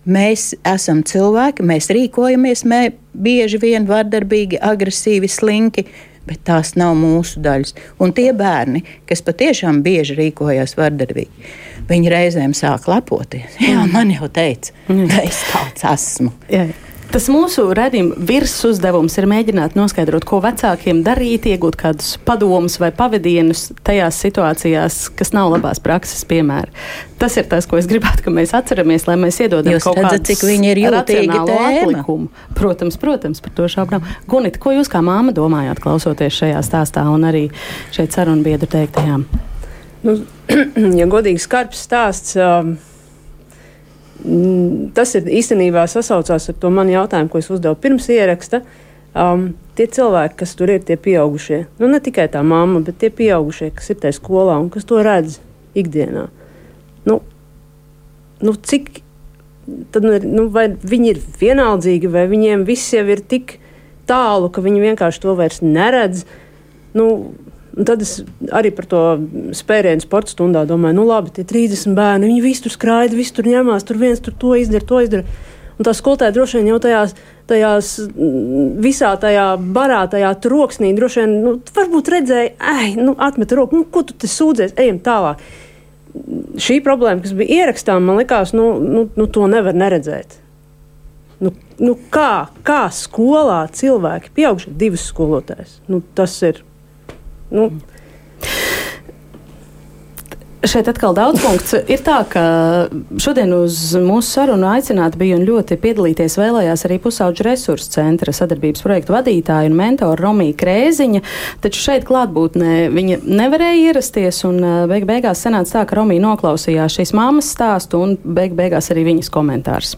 Mēs esam cilvēki, mēs rīkojamies, mēs bieži vien vardarbīgi, agresīvi, slinki bet tās nav mūsu daļas. Un tie bērni, kas patiešām bieži rīkojas vardarbīgi, viņi reizēm sāk lepoties. [LAUGHS] Jā, man jau teica, mm. ka es tāds esmu. Jā. Tas mūsu redzījuma virsuzdevums ir mēģināt noskaidrot, ko vecākiem darīt, iegūt kādus padomus vai pavadienus tajās situācijās, kas nav labās prakses piemēri. Tas ir tas, ko es gribētu, ka mēs atceramies, lai mēs iedodam jūs kaut kādu cik viņi ir jūtīgi atlikumu. Protams, protams, par to šaubām. Gunit, ko jūs kā māma domājāt, klausoties šajā stāstā un arī šeit sarunbiedru teiktajām? Nu, [CLEARS THROAT] ja godīgi skarbs stāsts. Um, tas ir īstenībā sasaucās ar to manu jautājumu, ko es uzdevu pirms ieraksta. Um, tie cilvēki, kas tur ir, tie pieaugušie, nu ne tikai tā mamma, bet tie pieaugušie, kas ir tajā skolā un kas to redz ikdienā. Nu, nu, cik tad, nu, nu vai viņi ir vienaldzīgi, vai viņiem viss jau ir tik tālu, ka viņi vienkārši to vairs neredz? Nu, Un tad es arī par to spērienu sporta stundā domāju, nu labi, tie 30 bērni, viņi visi tur skraida, visi tur ņemās, tur viens tur to izdara, to izdara. Un tā skolotāja droši vien jau tajās, tajās visā tajā barā, tajā troksnī, droši vien, nu, varbūt redzēja, ej, nu, atmet roku, nu, ko tu te sūdzies, ejam tālāk. Šī problēma, kas bija ierakstām, man likās, nu, nu, nu to nevar neredzēt. Nu, nu kā, kā skolā cilvēki, pieaugušie divas skolotājas, nu, tas ir Nu, Šeit atkal daudz punkts. Ir tā, ka šodien uz mūsu sarunu aicināti bija un ļoti piedalīties vēlējās arī pusauģu resursu centra sadarbības projektu vadītāja un mentora Romija Krēziņa, taču šeit klātbūtnē viņa nevarēja ierasties un beig beigās sanāca tā, ka Romija noklausījās šīs māmas stāstu un beig beigās arī viņas komentārus.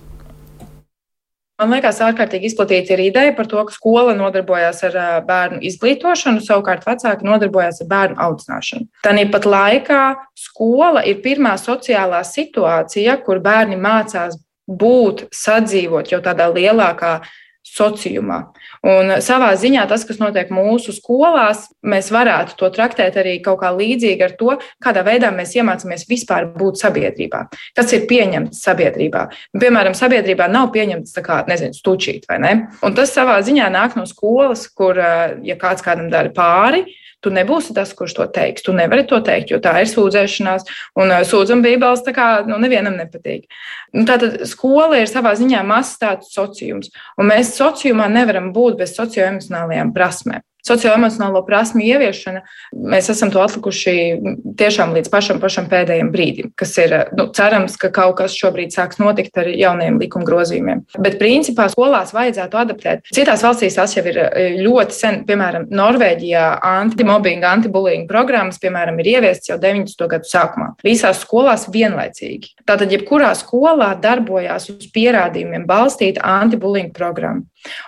Man liekas, ārkārtīgi izplatīta ir ideja par to, ka skola nodarbojas ar bērnu izglītošanu, savukārt vecāki nodarbojas ar bērnu audzināšanu. Tāpat laikā skola ir pirmā sociālā situācija, kur bērni mācās būt, sadzīvot jau tādā lielākā sociumā. Un savā ziņā tas, kas notiek mūsu skolās, mēs varētu to traktēt arī kaut kā līdzīgi ar to, kādā veidā mēs iemācāmies vispār būt sabiedrībā. Kas ir pieņemts sabiedrībā? Piemēram, sabiedrībā nav pieņemts tā kā, nezinu, stučīt vai ne. Un tas savā ziņā nāk no skolas, kur, ja kāds kādam dara pāri, Tu nebūsi tas, kurš to teiks. Tu nevari to teikt, jo tā ir sūdzēšanās. Un sūdzam bībeles tā kā nu, nevienam nepatīk. Nu, tātad skola ir savā ziņā mazs tāds sociums. Un mēs sociumā nevaram būt bez socioemocionālajām prasmēm socioemocionālo prasmu ieviešana, mēs esam to atlikuši tiešām līdz pašam, pašam pēdējiem brīdim, kas ir nu, cerams, ka kaut kas šobrīd sāks notikt ar jauniem likuma grozījumiem. Bet principā skolās vajadzētu adaptēt. Citās valstīs tas jau ir e, ļoti sen, piemēram, Norvēģijā antimobbinga, antibullying programmas, piemēram, ir ieviestas jau 90. gadu sākumā. Visās skolās vienlaicīgi. Tātad, jebkurā skolā darbojās uz pierādījumiem balstīta antibullying programma.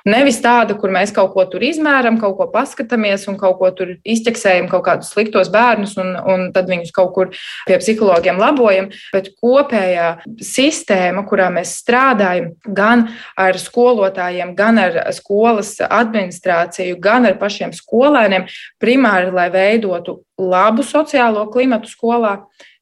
Nevis tāda, kur mēs kaut ko tur izmēram, kaut ko paskatāmies un kaut ko tur izķeksējam, kaut kādus sliktos bērnus, un, un tad viņus kaut kur pie psihologiem labojam. Bet kopējā sistēma, kurā mēs strādājam, gan ar skolotājiem, gan ar skolas administrāciju, gan ar pašiem skolēniem, primāri, lai veidotu labu sociālo klimatu skolā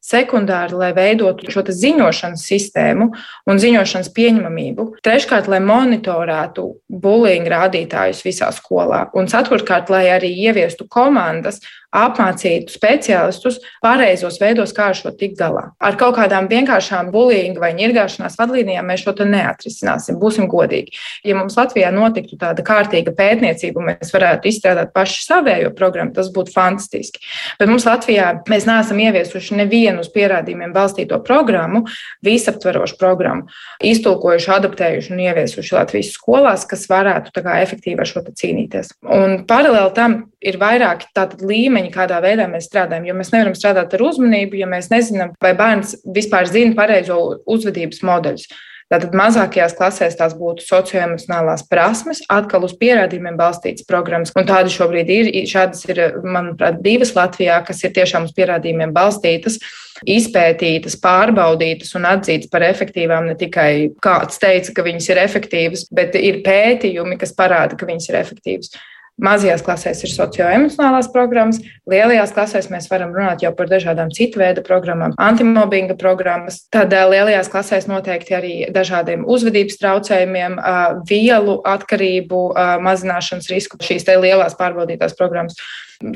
sekundāri, lai veidotu šo ziņošanas sistēmu un ziņošanas pieņemamību. Treškārt, lai monitorētu bullying rādītājus visā skolā. Un ceturtkārt, lai arī ieviestu komandas, apmācītu speciālistus pareizos veidos, kā ar šo tikt galā. Ar kaut kādām vienkāršām bullying vai ņirgāšanās vadlīnijām mēs šo neatrisināsim. Būsim godīgi. Ja mums Latvijā notiktu tāda kārtīga pētniecība, mēs varētu izstrādāt pašu savējo programmu, tas būtu fantastiski. Bet mums Latvijā mēs neesam ieviesuši nevienu uz pierādījumiem balstīto programmu, visaptverošu programmu, iztulkojuši, adaptējuši un ieviesuši Latvijas skolās, kas varētu efektīvi ar šo cīnīties. Un paralēli tam ir vairāki līmeņi, kādā veidā mēs strādājam. Jo mēs nevaram strādāt ar uzmanību, ja mēs nezinām, vai bērns vispār zina pareizo uzvedības modeļus. Tātad mazākajās klasēs tās būtu socioemocionālās prasmes, atkal uz pierādījumiem balstītas programmas. Un tādas šobrīd ir. Šādas ir, manuprāt, divas Latvijā, kas ir tiešām uz pierādījumiem balstītas izpētītas, pārbaudītas un atzītas par efektīvām. Ne tikai kāds teica, ka viņas ir efektīvas, bet ir pētījumi, kas parāda, ka viņas ir efektīvas. Mazajās klasēs ir socioemocionālās programmas, lielajās klasēs mēs varam runāt jau par dažādām citu veidu programmām, antimobbinga programmas. Tad lielajās klasēs noteikti arī dažādiem uzvedības traucējumiem, vielu atkarību mazināšanas risku, šīs te lielās pārbaudītās programmas.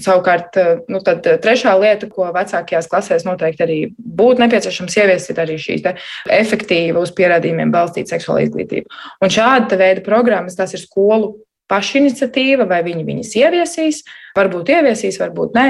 Savukārt, nu, trešā lieta, ko vecākajās klasēs noteikti arī būtu nepieciešams ieviest, ir arī šī efektīva uz pierādījumiem balstīta seksuāla izglītība. Un šāda veida programmas, tas ir skolu pašiniciatīva, vai viņi viņas ieviesīs, varbūt ieviesīs, varbūt nē.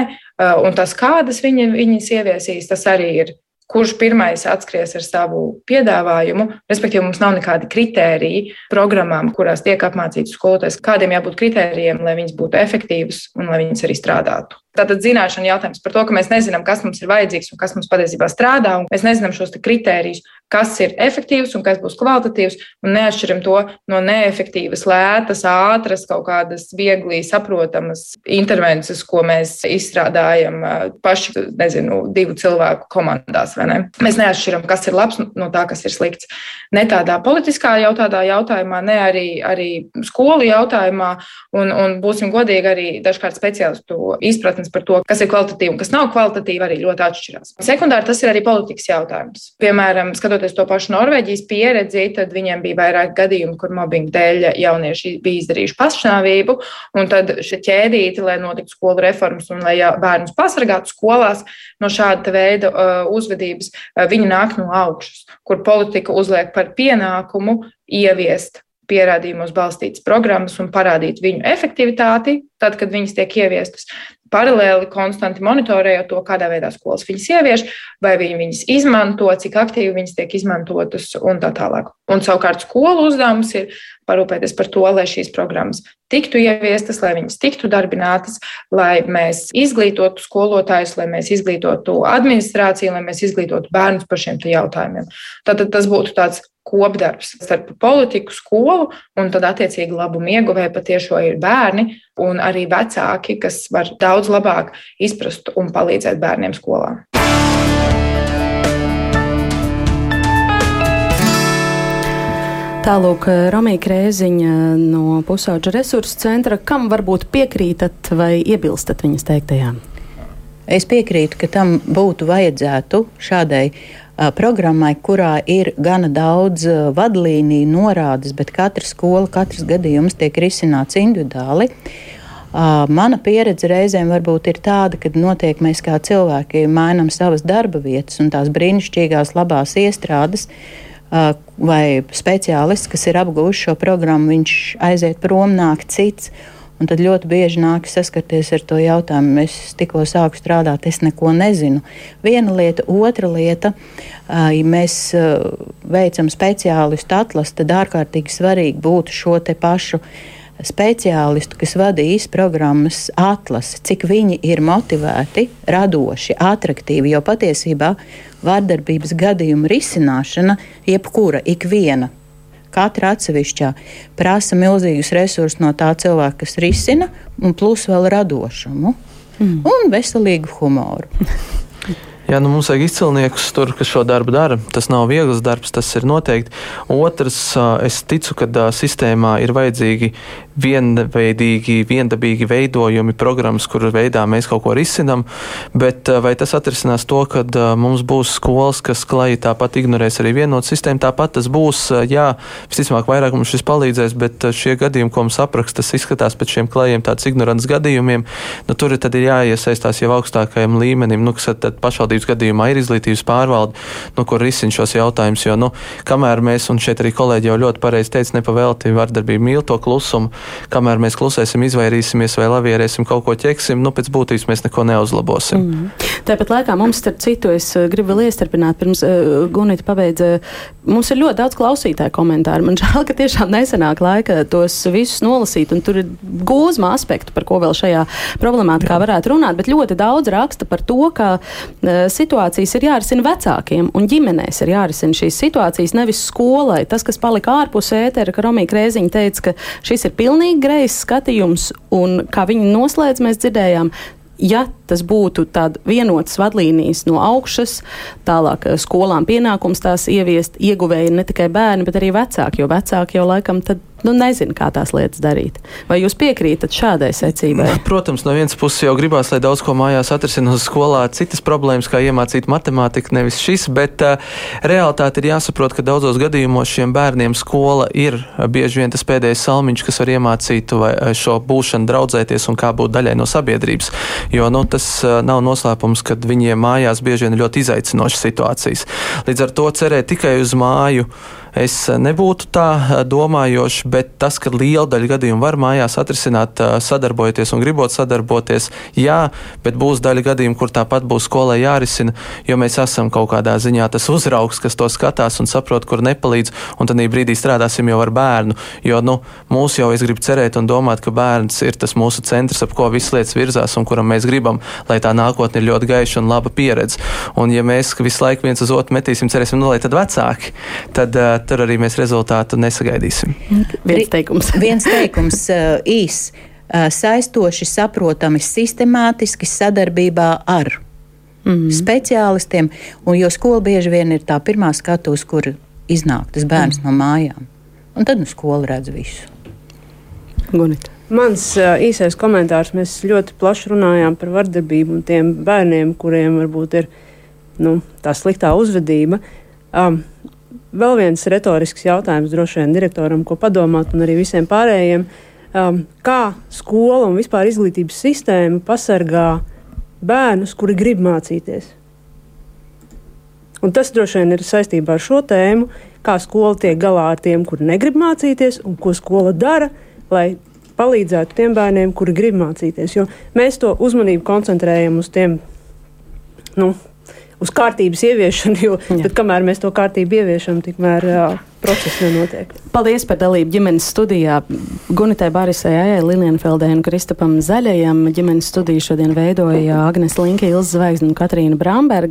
Un tas, kādas viņi viņas ieviesīs, tas arī ir. Kurš pirmais atskries ar savu piedāvājumu? Respektīvi, mums nav nekādi kritēriji programmām, kurās tiek apmācīts skolotājs, kādiem jābūt kritērijiem, lai viņas būtu efektīvas un lai viņas arī strādātu. Tātad zināšana jautājums par to, ka mēs nezinām, kas mums ir vajadzīgs un kas mums patiesībā strādā, mēs nezinām šos kritērijus, kas ir efektīvs un kas būs kvalitatīvs, un neatšķiram to no neefektīvas, lētas, ātras, kaut kādas viegli saprotamas intervences, ko mēs izstrādājam paši, nezinu, divu cilvēku komandās. Ne? Mēs neatšķiram, kas ir labs no tā, kas ir slikts. Ne tādā politiskā jautājumā, jautājumā ne arī, arī skolu jautājumā, un, un būsim godīgi, arī dažkārt speciālistu izpratni izpratnes par to, kas ir kvalitatīvi un kas nav kvalitatīvi, arī ļoti atšķirās. Sekundāri tas ir arī politikas jautājums. Piemēram, skatoties to pašu Norvēģijas pieredzi, tad viņiem bija vairāk gadījumu, kur mobbinga dēļ jaunieši bija izdarījuši pašnāvību, un tad šī ķēdīte, lai notiktu skolu reformas un lai bērnus pasargātu skolās no šāda veida uh, uzvedības, uh, viņi nāk no augšas, kur politika uzliek par pienākumu ieviest pierādījumos balstītas programmas un parādīt viņu efektivitāti, tad, kad viņas tiek ieviestas paralēli konstanti monitorējot to, kādā veidā skolas viņas ievieš, vai viņi viņas izmanto, cik aktīvi viņas tiek izmantotas un tā tālāk. Un savukārt skolu uzdevums ir parūpēties par to, lai šīs programmas tiktu ieviestas, lai viņas tiktu darbinātas, lai mēs izglītotu skolotājus, lai mēs izglītotu administrāciju, lai mēs izglītotu bērnus par šiem jautājumiem. Tātad tas būtu tāds kopdarbs starp politiku, skolu, un tad attiecīgi labumu ieguvēji patiešām ir bērni un arī vecāki, kas var daudz labāk izprast un palīdzēt bērniem skolā. Tālūk, Romija Krēziņa no Pusauģa resursu centra. Kam varbūt piekrītat vai iebilstat viņas teiktajām? Es piekrītu, ka tam būtu vajadzētu šādai uh, programmai, kurā ir gana daudz uh, vadlīniju, norādes, bet katra skola, katrs gadījums tiek risināts individuāli. Uh, mana pieredze reizēm varbūt ir tāda, ka notiek mēs kā cilvēki mainām savas darba vietas un tās brīnišķīgās labās iestrādes. Uh, vai speciālists, kas ir apguvis šo programmu, viņš aiziet prom, nāk cits. Un tad ļoti bieži nāk saskarties ar to jautājumu, es tikko sāku strādāt, es neko nezinu. Viena lieta, otra lieta, ja mēs veicam speciālistu atlasu, tad ārkārtīgi svarīgi būtu šo te pašu speciālistu, kas vadīs programmas atlasi, cik viņi ir motivēti, radoši, attraktīvi. Jo patiesībā vārdarbības gadījuma risināšana, jebkura, ikviena, katra atsevišķā, prasa milzīgus resursus no tā cilvēka, kas risina, un plus vēl radošumu mm. un veselīgu humoru. [LAUGHS] Jā, nu mums vajag izcilniekus tur, kas šo darbu dara. Tas nav viegls darbs, tas ir noteikti. Otrs, es ticu, ka sistēmā ir vajadzīgi vienveidīgi, viendabīgi veidojumi, programmas, kur veidā mēs kaut ko risinām, bet vai tas atrisinās to, ka mums būs skolas, kas klāji tāpat ignorēs arī vienotu sistēmu, tāpat tas būs, jā, visticamāk, vairāk mums šis palīdzēs, bet šie gadījumi, ko mums apraksta, tas izskatās pēc šiem klājiem tāds ignorants gadījumiem, nu tur tad ir jāiesaistās jau augstākajam līmenim, nu, kas tad pašvaldības gadījumā ir izglītības pārvalde, nu, kur risina šos jautājumus. Jo, nu, kamēr mēs, un šeit arī kolēģi jau ļoti pareizi teica, nepavēlti vardarbību mīl to klusumu, kamēr mēs klusēsim, izvairīsimies vai lavierēsim kaut ko ķeksim, nu, pēc būtības mēs neko neuzlabosim. Mm. Tāpat laikā mums, starp citu, es eh, gribu vēl iestarpināt, pirms uh, Gunita pabeidza, mums ir ļoti daudz klausītāju komentāru. Man [LAUGHS] žēl, ka tiešām nesenāk laika tos visus nolasīt, un tur ir gūzma aspektu, par ko vēl šajā problemātikā varētu runāt, bet ļoti daudz raksta par to, ka uh, situācijas ir jārisina vecākiem un ģimenēs ir jārisina šīs situācijas, nevis skolai. Tas, kas palika ārpus ētera, ka Romija Krēziņa teica, ka šis ir pilnīgi greizs skatījums, un kā viņi noslēdz, mēs dzirdējām, ja tas būtu tāds vienots vadlīnijas no augšas, tālāk eh, skolām pienākums tās ieviest, ieguvēji ne tikai bērni, bet arī vecāki, jo vecāki jau laikam tad nu, nezina, kā tās lietas darīt. Vai jūs piekrītat šādai secībai? Protams, no vienas puses jau gribās, lai daudz ko mājās atrisina uz skolā, citas problēmas, kā iemācīt matemātiku, nevis šis, bet uh, realitāte ir jāsaprot, ka daudzos gadījumos šiem bērniem skola ir bieži vien tas pēdējais salmiņš, kas var iemācīt vai, šo būšanu, draudzēties un kā būt daļai no sabiedrības. Jo nu, tas uh, nav noslēpums, ka viņiem mājās bieži vien ir ļoti izaicinošas situācijas. Līdz ar to cerēt tikai uz māju es nebūtu tā domājošs, bet tas, ka liela daļa gadījumu var mājās atrisināt, sadarbojoties un gribot sadarboties, jā, bet būs daļa gadījumu, kur tāpat būs skolai jārisina, jo mēs esam kaut kādā ziņā tas uzraugs, kas to skatās un saprot, kur nepalīdz, un tad brīdī strādāsim jau ar bērnu, jo, nu, mūs jau es gribu cerēt un domāt, ka bērns ir tas mūsu centrs, ap ko visas lietas virzās un kuram mēs gribam, lai tā nākotne ir ļoti gaiša un laba pieredze. Un ja mēs visu laiku viens uz otru metīsim, cerēsim, nu, lai tad vecāki, tad tur arī mēs rezultātu nesagaidīsim. Viens teikums. [LAUGHS] Viens teikums īs, saistoši, saprotami, sistemātiski sadarbībā ar mm. speciālistiem, un jo skola bieži vien ir tā pirmā skatuves, kur iznāk tas bērns mm. no mājām. Un tad nu skola redz visu. Gunita. Mans uh, īsais komentārs. Mēs ļoti plaši runājām par vardarbību un tiem bērniem, kuriem varbūt ir nu, tā sliktā uzvedība. Um, vēl viens retorisks jautājums droši vien direktoram, ko padomāt, un arī visiem pārējiem. Um, kā skola un vispār izglītības sistēma pasargā bērnus, kuri grib mācīties? Un tas droši vien ir saistībā ar šo tēmu, kā skola tiek galā ar tiem, kuri negrib mācīties, un ko skola dara, lai palīdzētu tiem bērniem, kuri grib mācīties. Jo mēs to uzmanību koncentrējam uz tiem nu, uz kārtības ieviešanu, jo bet, kamēr mēs to kārtību ieviešam, tikmēr uh, process nenotiek. Paldies par dalību ģimenes studijā. Gunitai Barisai, Ajai Lilienfeldē un Kristapam Zaļajam ģimenes studiju šodien veidoja Agnes Linka, Ilza Zvaigzne un Katrīna Bramberga.